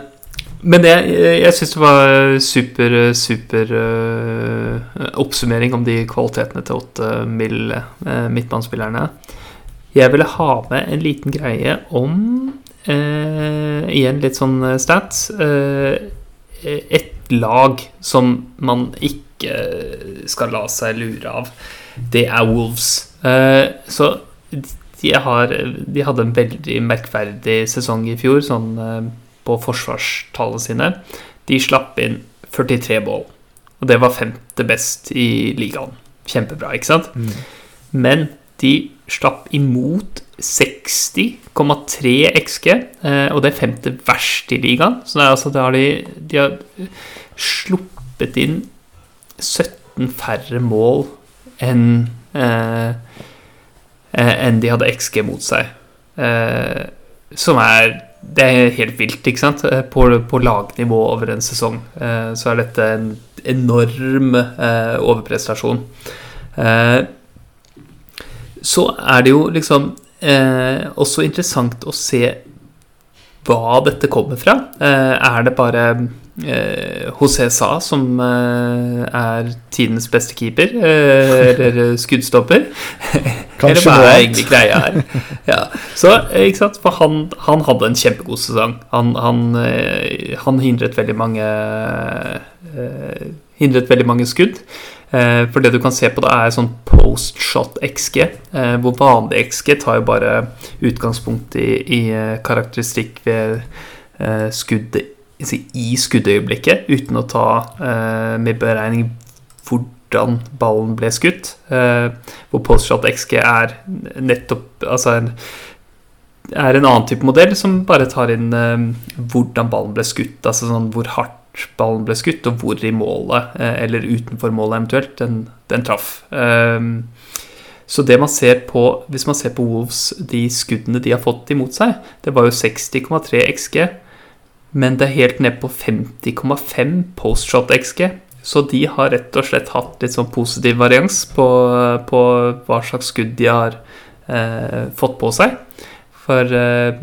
men det, jeg syns det var super, super eh, oppsummering om de kvalitetene til åtte mill. eh, midtbanespillerne. Jeg ville ha med en liten greie om eh, Igjen litt sånn eh, stats. Eh, et lag som man ikke skal la seg lure av, det er Wolves. Eh, så de, har, de hadde en veldig merkverdig sesong i fjor, sånn eh, på forsvarstallene sine. De slapp inn 43 mål, og det var femte best i ligaen. Kjempebra, ikke sant? Mm. Men de slapp imot 60,3 XG, eh, og det er femte verst i ligaen. Så altså, har de, de har sluppet inn 17 færre mål enn eh, eh, enn de hadde XG mot seg. Eh, som er Det er helt vilt, ikke sant? Eh, På, på lagnivå over en sesong eh, så er dette en enorm eh, overprestasjon. Så er det jo liksom eh, også interessant å se hva dette kommer fra. Eh, er det bare eh, José Sa som eh, er tidens beste keeper? Eh, eller skuddstopper? eller hva er egentlig greia her? Ja. Så, eh, ikke sant? For han, han hadde en kjempegod sesong. Han, han, han hindret veldig mange eh, Hindret veldig mange skudd. Eh, For det du kan se på, det er sånn post-shot XG. eh, Hvor vanlig XG tar jo bare utgangspunkt i, i eh, karakteristikk ved skuddet i skuddøyeblikket, uten å ta med beregning hvordan ballen ble skutt. Hvor post-shot XG er nettopp Altså en, er en annen type modell som bare tar inn hvordan ballen ble skutt. Altså sånn hvor hardt ballen ble skutt, og hvor i målet, eh, eller utenfor målet eventuelt, den, den traff. Um, så det man ser på, hvis man ser på Wolves, de skuddene de har fått imot seg, det var jo 60,3 XG, men det er helt ned på 50,5 postshot XG. Så de har rett og slett hatt litt sånn positiv varians på, på hva slags skudd de har eh, fått på seg. For eh,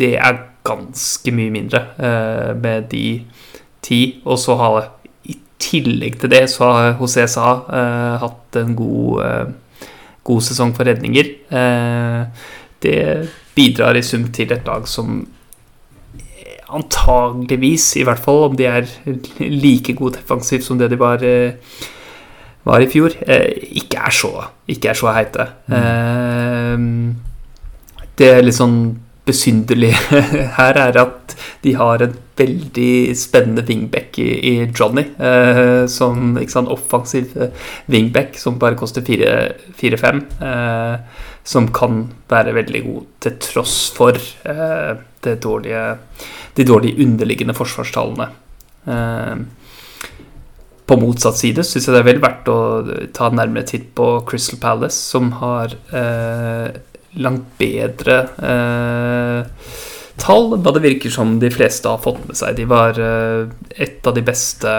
det er ganske mye mindre eh, med de ti. Og så har i tillegg til det så har José Sa eh, hatt en god, eh, god sesong for redninger. Eh, det bidrar i sum til et lag som antageligvis, i hvert fall om de er like gode defensivt som det de var, var i fjor, eh, ikke er så, ikke er så heite. Mm. Det er litt sånn besynderlige her er at de har en veldig spennende wingback i, i Johnny. Eh, som ikke sant, offensiv wingback som bare koster 4-5. Eh, som kan være veldig god til tross for eh, dårlige, de dårlige underliggende forsvarstallene. Eh, på motsatt side syns jeg det er vel verdt å ta en nærmere titt på Crystal Palace, som har eh, langt bedre eh, tall Da det virker som de fleste har fått med seg. De var eh, et av de beste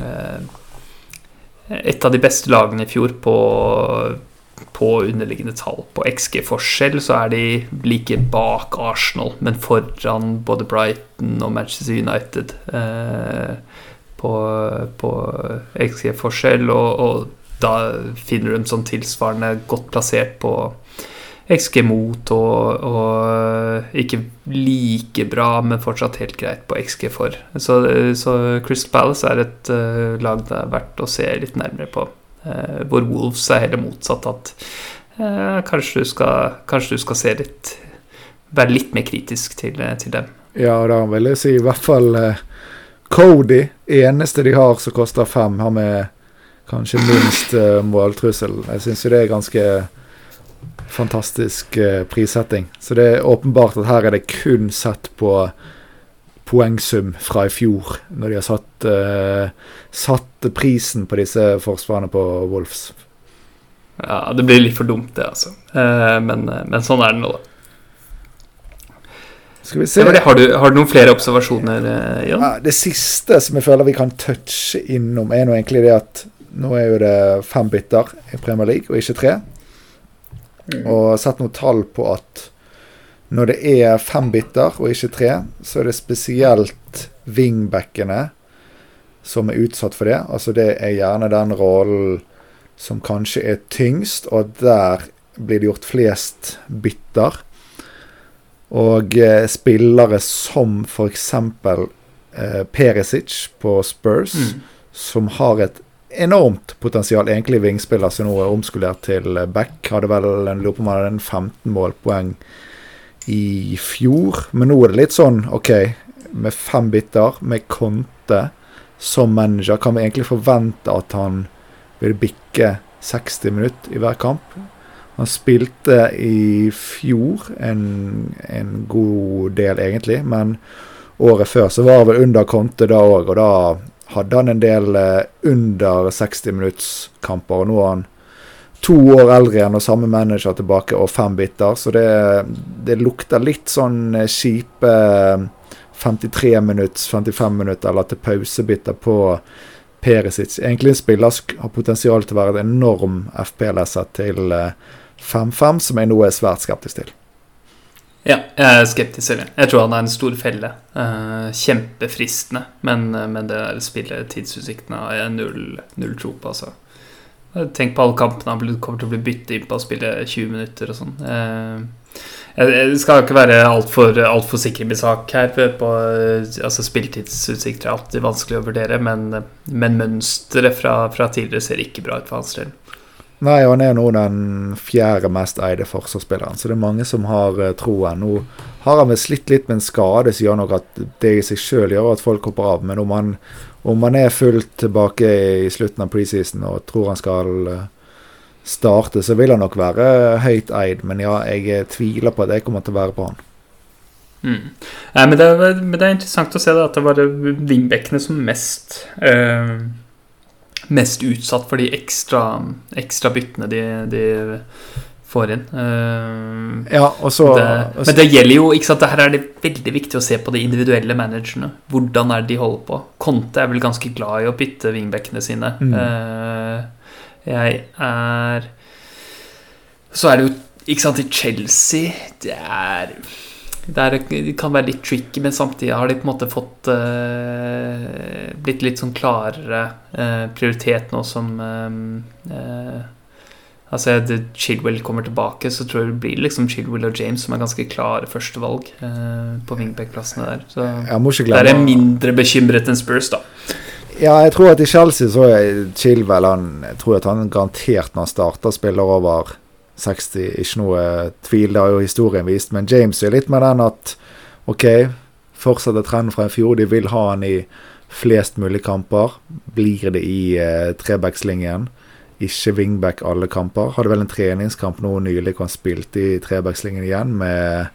eh, Et av de beste lagene i fjor på, på underliggende tall. På XG-forskjell så er de like bak Arsenal, men foran både Brighton og Manchester United eh, på, på XG-forskjell. Og, og da finner du dem sånn tilsvarende godt plassert på XG mot og, og, ikke like bra, men fortsatt helt greit på XG for. Så, så Crystal Palace er et uh, lag det er verdt å se litt nærmere på. Uh, hvor Wolves er heller motsatt. At uh, kanskje, du skal, kanskje, du skal, se litt Være litt mer kritisk til, til dem. Ja, da vil jeg si i hvert fall Cody, eneste de har som koster fem, har med kanskje minst måltrussel. Jeg syns jo det er ganske fantastisk uh, prissetting. Så det er åpenbart at her er det kun sett på poengsum fra i fjor, når de har satt, uh, satt prisen på disse forsvarene på Wolves. Ja, det blir litt for dumt, det, altså. Uh, men, men, sånn er det nå, da. Skal vi se. Det, har, du, har, du, noen flere observasjoner, Jan? Ja, det siste som jeg føler vi kan touche innom, er nå egentlig det at nå er jo det fem bytter i Premier League, og ikke tre. Mm. Og sett noen tall på at når det er fem biter og ikke tre, så er det spesielt wingbackene som er utsatt for det. Altså det er gjerne den rollen som kanskje er tyngst, og der blir det gjort flest bytter. Og eh, spillere som f.eks. Eh, Perisic på Spurs, mm. som har et enormt potensial. Egentlig vingspiller som nå er omskolert til back. Hadde vel en lurer på om han hadde en 15 målpoeng i fjor. Men nå er det litt sånn OK, med fem biter, med Conte som manager, kan vi egentlig forvente at han vil bikke 60 minutter i hver kamp? Han spilte i fjor en, en god del, egentlig, men året før så var han vel under Conte da òg, og da hadde han en del eh, under 60 minuttskamper. Og nå er han to år eldre igjen og samme manager tilbake og fem biter. Så det, det lukter litt sånn eh, kjipe 53 eh, minutts, 55 minutter eller til pausebiter på Perisic. Egentlig en spiller har potensial til å være en enorm FP-leser til 5-5, som jeg nå er svært skeptisk til. Ja, jeg er skeptisk selv. Jeg tror han er en stor felle. Uh, kjempefristende. Men, uh, men det der spilletidsutsiktene har jeg null, null tro på, altså. Tenk på alle kampene han kommer til å bli byttet inn på å spille 20 minutter og sånn. Jeg skal ikke være altfor alt for sikker i min sak her. På, altså Spilletidsutsikt er alltid vanskelig å vurdere, men, men mønsteret fra, fra, tidligere ser ikke bra ut for hans del. Nei, han er nå den fjerde mest eide forsvarsspilleren, så det er mange som har uh, troen. Nå har han vel slitt litt med en skade som gjør nok at det i seg sjøl gjør at folk hopper av. Men om han, om han er fullt tilbake i slutten av preseason og tror han skal uh, starte, så vil han nok være høyt eid. Men ja, jeg tviler på at jeg kommer til å være på han. Mm. Ja, men, det, men, det, er interessant å se da, at det var vingbekkene som mest uh mest utsatt for de ekstra, ekstra byttene de, de får inn. Uh, ja, og så, det, men det gjelder jo ikke sant, Her er det veldig viktig å se på de individuelle managerne. Hvordan er det de holder på? Conte er vel ganske glad i å bytte vingbekkene sine. Mm. Uh, jeg er Så er det jo ikke sant, i Chelsea Det er det, er, det kan være litt tricky, men samtidig har de på en måte fått uh, Blitt litt sånn klarere uh, prioritet nå som uh, Altså, Chilwell kommer tilbake, så tror jeg det blir liksom Chilwell og James som er ganske klare førstevalg uh, på wingback-plassene der. Så der er mindre bekymret enn Spurs, da. Ja, jeg tror at i Chelsea så er Chilwell han, Jeg tror at han garantert når han starter, spiller over 60. Ikke noe tvil, det har jo historien vist. Men James er litt med den at OK, fortsetter trenden fra i fjor. De vil ha han i flest mulig kamper. Blir det i eh, trebackslinjen? Ikke wingback alle kamper. Hadde vel en treningskamp nå nylig hvor han spilte i trebackslinjen igjen med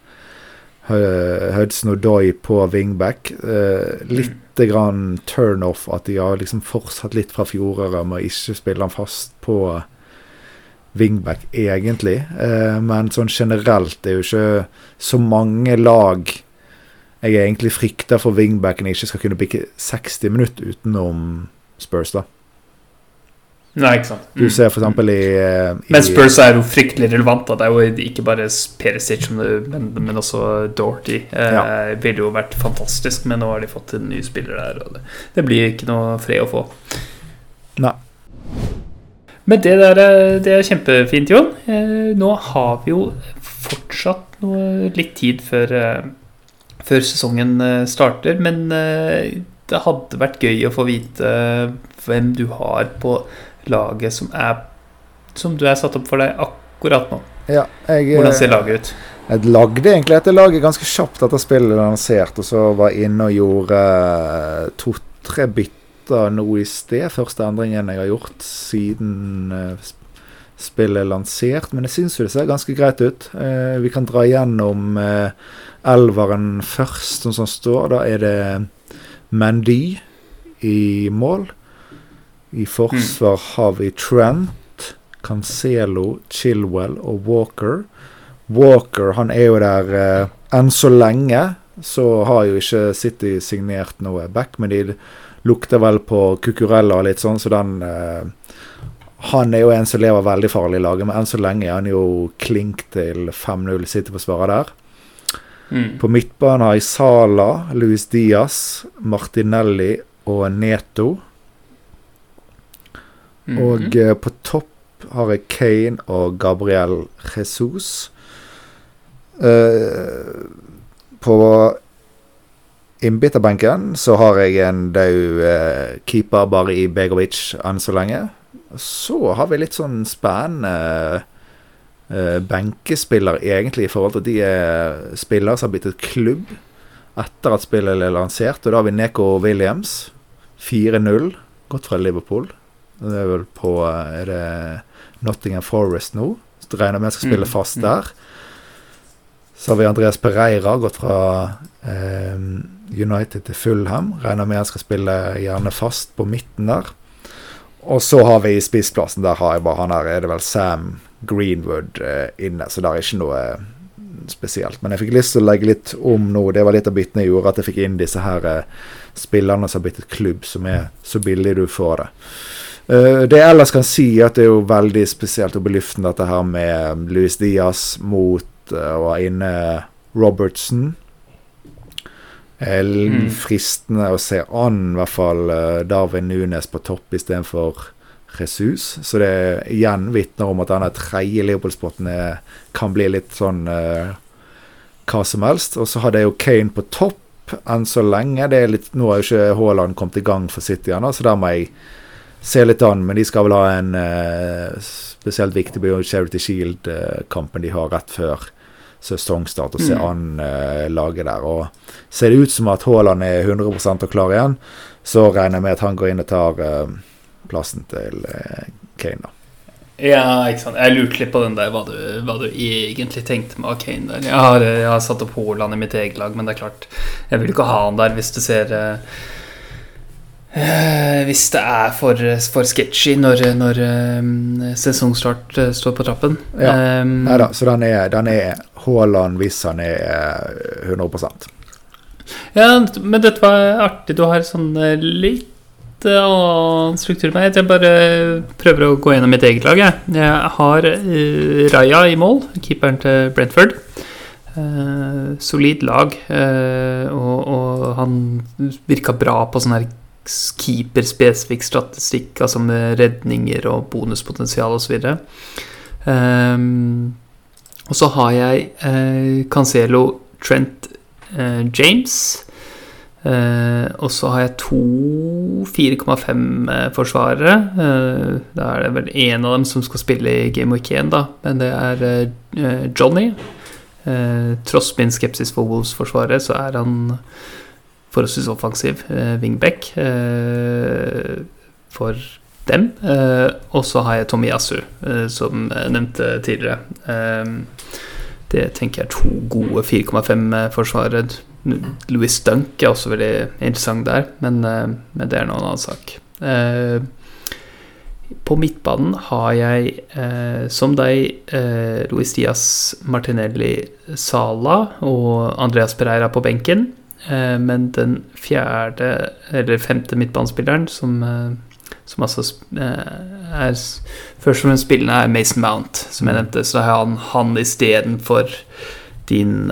Hudson Odoi på wingback. Eh, litt grann turnoff at de har liksom fortsatt litt fra fjoråret med å ikke spille han fast på wingback, egentlig. Eh, men sånn generelt det er jo ikke så mange lag jeg egentlig frykter for wingbacken ikke skal kunne bikke 60 minutter utenom Spurs, da. Nei, ikke sant. Du ser for eksempel i, eh, i Men Spurs er jo fryktelig relevant. Da. Det er jo ikke bare Perisic, men, men også Dorty. Eh, ja. ville jo vært fantastisk, men nå har de fått en ny spiller der. Og det, det blir ikke noe fred å få. Nei. Men det der det er kjempefint, Jon. Eh, nå har vi jo fortsatt noe, litt tid før, eh, før sesongen eh, starter. Men det hadde vært gøy å få vite hvem du har på laget som er Som du er satt opp for deg akkurat nå. Ja, jeg, Hvordan ser laget ut? Jeg lagde egentlig dette laget ganske kjapt etter spillet lansert, og så var jeg inne og gjorde to-tre bytter starta nå i sted. Første endringen jeg har gjort siden uh, spillet er lansert. Men jeg syns jo det ser ganske greit ut. Uh, vi kan dra gjennom uh, elveren først, som sånn står. Da er det Mandy i mål. I forsvar mm. har vi Trent, Cancelo, Chilwell og Walker. Walker han er jo der uh, enn så lenge. Så har jo ikke City signert noe back, men de lukter vel på kukurella og litt sånn, så den eh, Han er jo en som lever veldig farlig i laget, men enn så lenge er han jo klink til 5-0 City-forsvarer der. Mm. På midtbanen har jeg Sala, Luis Diaz, Martinelli og Neto. Mm -hmm. Og eh, på topp har jeg Kane og Gabriel Jesus. Uh, på innbytterbenken så har jeg en daud uh, keeper bare i Begovic enn så lenge. Så har vi litt sånn spennende uh, benkespiller, egentlig, i forhold til de er spillere som har blitt et klubb etter at spillet ble lansert. Og da har vi Neko Williams. 4-0. Gått fra Liverpool. Det er vel på Er det Nottingham Forest nå? Regner med jeg skal spille mm, fast mm. Så har vi Andreas Pereira, gått fra eh, United til Fulham. Regner med han skal spille gjerne fast på midten der. Og så har vi spissplassen. Der har jeg bare han her, er det vel Sam Greenwood eh, inne, så det er ikke noe eh, spesielt. Men jeg fikk lyst til å legge litt om nå. Det var litt av byttene jeg gjorde, at jeg fikk inn disse her eh, spillerne som har blitt et klubb, som er så billig du får det. Uh, det jeg ellers kan si, at det er jo veldig spesielt og belystende dette her med Luis Diaz mot uh, ha inne Robertson. Mm. Fristende å se an i hvert fall uh, Darwin Nunes på topp istedenfor Jesus. Så det igjen vitner om at denne tredje Leopold-spotten kan bli litt sånn uh, hva som helst. Og så hadde jeg jo Kane på topp enn så lenge. Det er litt, nå har jo ikke Haaland kommet i gang for City ennå, så der må jeg se litt an. Men de skal vel ha en uh, spesielt viktig Charity Shield-kampen de har rett før sesongstart og se mm. an uh, laget der. Og Ser det ut som at Haaland er 100 og klar igjen, så regner jeg med at han går inn og tar uh, plassen til uh, Kane. da. Ja, ikke sant. Jeg lurte litt på den der, hva du, hva du egentlig tenkte med Kane der. Jeg har, jeg har satt opp Haaland i mitt eget lag, men det er klart, jeg vil ikke ha han der hvis du ser uh, Eh, hvis det er for, for sketchy når, når um, sesongstart uh, står på trappen. Ja. Um, da, så den er, den er Haaland hvis han er 100 Ja, men dette var artig. Du har sånn litt annen struktur med Jeg bare prøver å gå gjennom mitt eget lag. Jeg, jeg har uh, Raja i mål, keeperen til Brentford. Uh, solid lag. uh, og, og han virka bra på sånn her keeperspesifikk statistikk, altså med redninger og bonuspotensial osv. Um, og så har jeg eh, Cancelo Trent eh, James. Eh, og så har jeg to 4,5-forsvarere. Eh, da er det vel én av dem som skal spille i Game Week 1, da. Men det er Johnny. Tross min skepsis for Wolves-forsvaret, så er han forholdsvis offensiv eh, wingback eh, for dem. Eh, og så har jeg Tomiyasu, som jeg nevnte tidligere. Det tenker jeg er to gode 4,5-forsvarere. Louis Dunk er også veldig interessant der, men, men det er nå en annen sak. På midtbanen har jeg, eh, som deg, eh, Luis Diaz, Martinelli, Sala og Andreas Pereira på benken. Eh, men den fjerde, eller femte midtbanespilleren, som, eh, som altså eh, er først og fremst spillende, er Mason Mount, som jeg nevnte. Så har han, han istedenfor din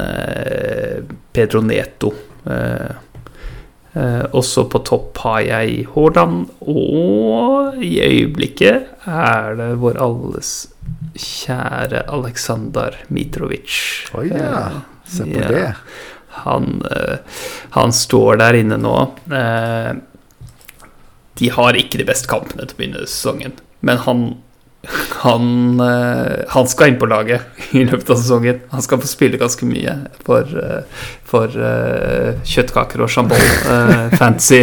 Pedro Neto. Også på topp har jeg Haaland, og i øyeblikket er det vår alles kjære Aleksandr Mitrovic. Oi ja, Eh, se på ja. det. Han, eh, han står der inne nå. Eh, de har ikke de beste kampene til å begynne sesongen, men han han, eh, han skal inn på laget i løpet av sesongen. Han skal få spille ganske mye for, for kjøttkaker og sjambol, fancy,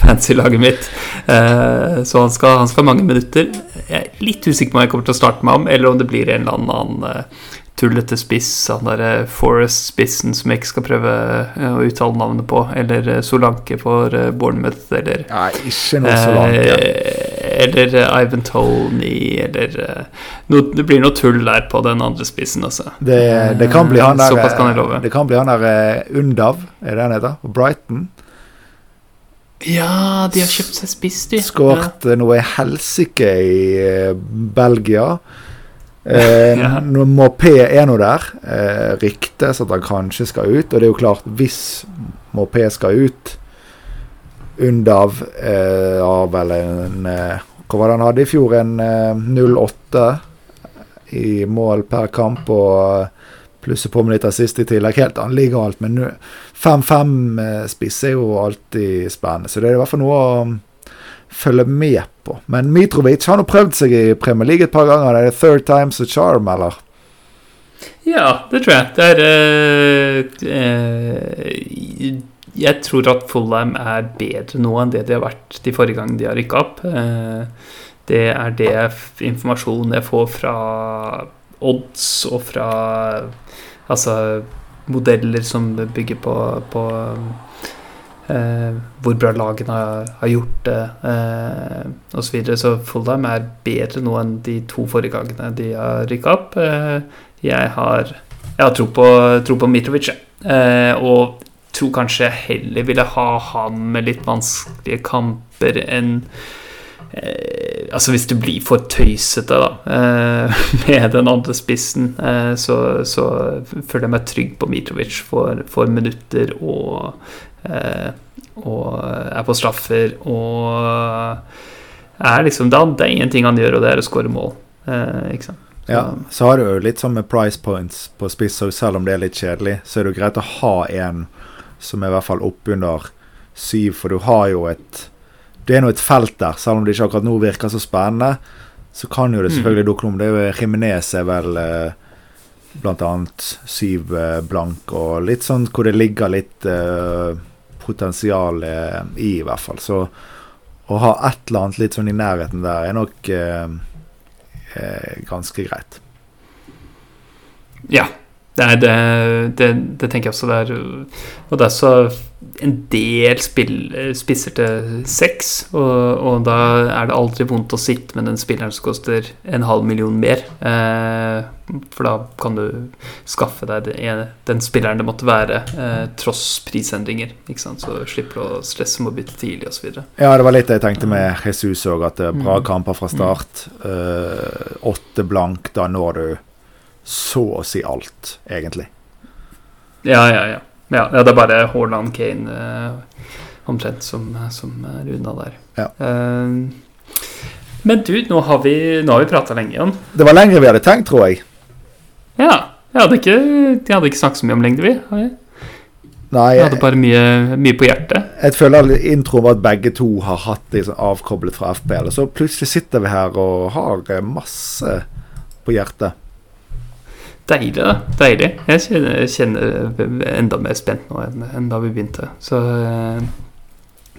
fancy laget mitt. Så han skal, han skal ha mange minutter. Jeg er litt usikker på om jeg kommer til å starte med ham, eller om det blir en eller annen tullete spiss, han derre Forest-spissen som jeg ikke skal prøve eh, å uttale navnet på, eller eh, Solanke for eh, Bournemouth, eller Nei, ikke noe Solanke. Eh, eller Ivan Tony, eller no, Det blir noe tull der på den andre spissen, altså. Det, det kan bli han der Såpass kan jeg love. Det kan bli han der Undav, er det han heter? På Brighton. Ja, de har kjøpt seg spiss, de. Skåret ja. noe helsike i Belgia. Eh, Ja. Nå må P er nå der. Eh, ryktes at han kanskje skal ut. Og det er jo klart, hvis må P skal ut Undav eh, har vel en eh, Hva var det han hadde i fjor? En eh, 08 i mål per kamp og eh, plusser på med litt assist i tillegg. Helt annen liga alt, men 5-5-spiss er jo alltid spennende. Så det er i hvert fall noe å følge med på. Men Mitrovic har nå prøvd seg i Premier League et par ganger. Er det third time's a charm, eller? Ja, det tror jeg. Det er uh, uh, Jeg tror at Fulham er bedre nå enn det de har vært de forrige gangene de har rykka opp. Uh, det er det informasjonen jeg får fra odds og fra altså modeller som bygger på, på hvor bra lagene har, har gjort det, eh, osv. Så, videre. så Fulham er bedre nå enn de to forrige gangene de har rykka opp. Eh, jeg har, jeg har tro på, tro på Mitrovic, eh, og tror kanskje jeg heller ville ha han med litt vanskelige kamper enn eh, Altså hvis du blir for tøysete da eh, med den andre spissen, eh, så, så føler jeg meg trygg på Mitrovic for, for minutter og, eh, og er på straffer og er liksom det, det er ingenting han gjør, og det er å skåre mål. Eh, ikke sant? Så- Ja, så har du jo litt sånn med price points på spiss, og selv om det er litt kjedelig, så er det jo greit å ha en som er i hvert fall oppunder syv, for du har jo et Det er nå et felt der, selv om det ikke akkurat nå virker så spennende. Så kan jo det Mm. selvfølgelig dukke om. Det er jo Jimenez er vel eh, blant annet syv eh, blank, og litt sånn hvor det ligger litt eh, potensial eh, i, i hvert fall. Så å ha et eller annet litt sånn i nærheten der er nok eh, eh, ganske greit. Ja. Er det, det, det tenker jeg også det er Og det er så en del spill, spisser til seks, og, og da er det aldri vondt å sitte med den spilleren som koster en halv million mer. Eh, for da kan du skaffe deg det, den spilleren det måtte være, eh, tross prisendringer. Ikke sant? Så slipper du å stresse med å bytte tidlig osv. Ja, det var litt det jeg tenkte med Jesus òg, at det er bra Mm. kamper fra start. Eh, åtte blank, da når du så å si alt, egentlig. Ja, ja, ja. ja, det er bare Haaland Kane eh, omtrent som, som er unna der. Ja. Eh, men du, nå har vi, nå har vi prata lenge, igjen. Det var lenger vi hadde tenkt, tror jeg. Ja. Jeg hadde ikke, jeg hadde ikke snakket så mye om lengde, vi. har jeg? Nei, Jeg hadde bare mye, mye på hjertet. jeg føler at introen var at begge to har hatt det liksom avkoblet fra FPL. Og så plutselig sitter vi her og har eh, masse på hjertet. Deilig, da. Deilig. Jeg kjenner, kjenner enda mer spent nå enn, enn da vi begynte. Så eh,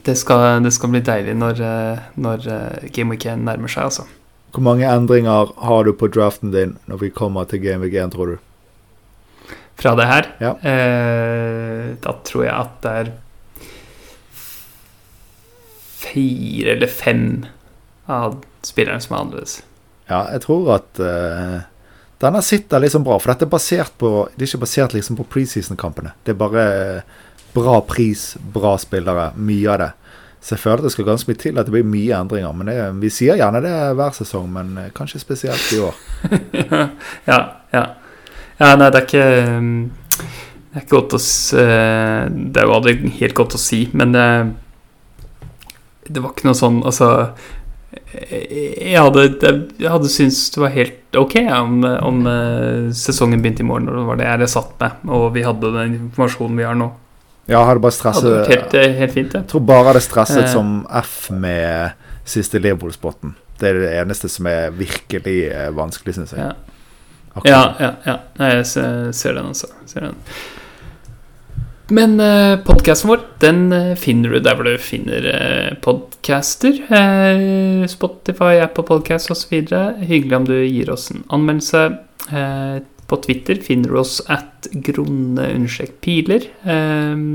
det skal, det skal bli deilig når, eh, når eh, Game Week 1 nærmer seg, altså. Hvor mange endringer har du på draften din når vi kommer til Game Week 1, tror du? Fra det her. Ja. Eh, da tror jeg at det er fire eller fem av spillerne som er annerledes. Ja, jeg tror at eh, denne sitter liksom bra. For dette er basert på Det er ikke basert liksom på preseason-kampene. Det er bare eh, bra pris, bra spillere, mye av det. Så jeg føler det skal ganske mye til at det blir mye endringer. Men det, Vi sier gjerne det hver sesong, men eh, kanskje spesielt i år. ja, ja. Ja, nei, det er ikke um, Det er ikke godt å s- eh, Det jo aldri helt godt å si, men det, det var ikke noe sånn Altså Jeg hadde, jeg hadde syntes det var helt ok om, om eh, sesongen begynte i morgen, og det var det jeg hadde satt med, og vi hadde den informasjonen vi har nå. Ja, hadde bare stresset hadde helt, helt fint, ja. Jeg tror bare det stresset Eh. som F med siste Liverpool-spotten. Det er det eneste som er virkelig eh, vanskelig, syns jeg. Ja. Akkurat. Ja, ja, ja. Nei, jeg ser, ser den altså. Ser den. Men eh, podkasten vår den eh, finner du der hvor du finner eh, podcaster. Eh, Spotify, Apple Podcast osv. Hyggelig om du gir oss en anmeldelse. Eh, på Twitter finner du oss at gronne-piler. Eh,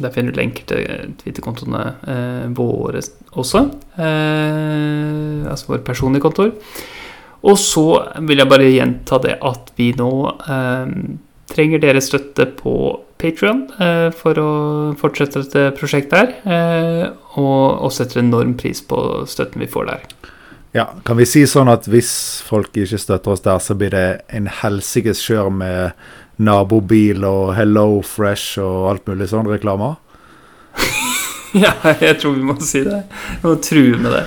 der finner du lenker til Twitter-kontoene eh, våre også. Altså våre personlige kontor. Og så vil jeg bare gjenta det at vi nå trenger deres støtte på Patrion eh, for å fortsette dette prosjektet her. Eh, og, og setter enorm pris på støtten vi får der. Ja, Kan vi si sånn at hvis folk ikke støtter oss der, så blir det en helsikes kjør med nabobil og Hello Fresh og alt mulig sånn reklamer? ja, jeg tror vi må si det. Vi må true med det.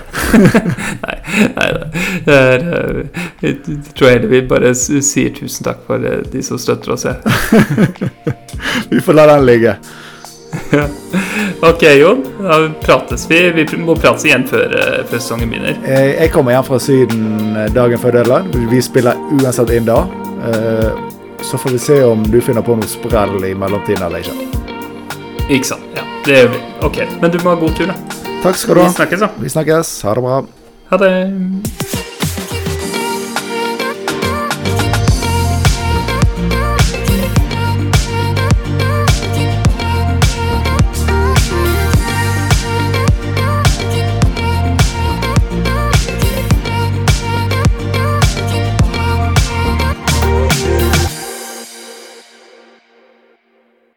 nei, nei da. Eh, jeg tror heller vi bare sier tusen takk for eh, de som støtter oss. Jeg. Vi får la den ligge. Ja. Ok, Jon. Da prates vi. Vi må prates igjen før, eh, før sesongen begynner. Jeg kommer hjem fra Syden dagen før deadline. Vi spiller uansett inn da. Så får vi se om du finner på noe sprell i mellomtiden eller ikke. Ikke sant. Ja, det gjør vi. Ok. Men du må ha god tur, da. Takk skal du ha. Vi snakkes, da. Vi snakkes. Ha det bra. Ha det.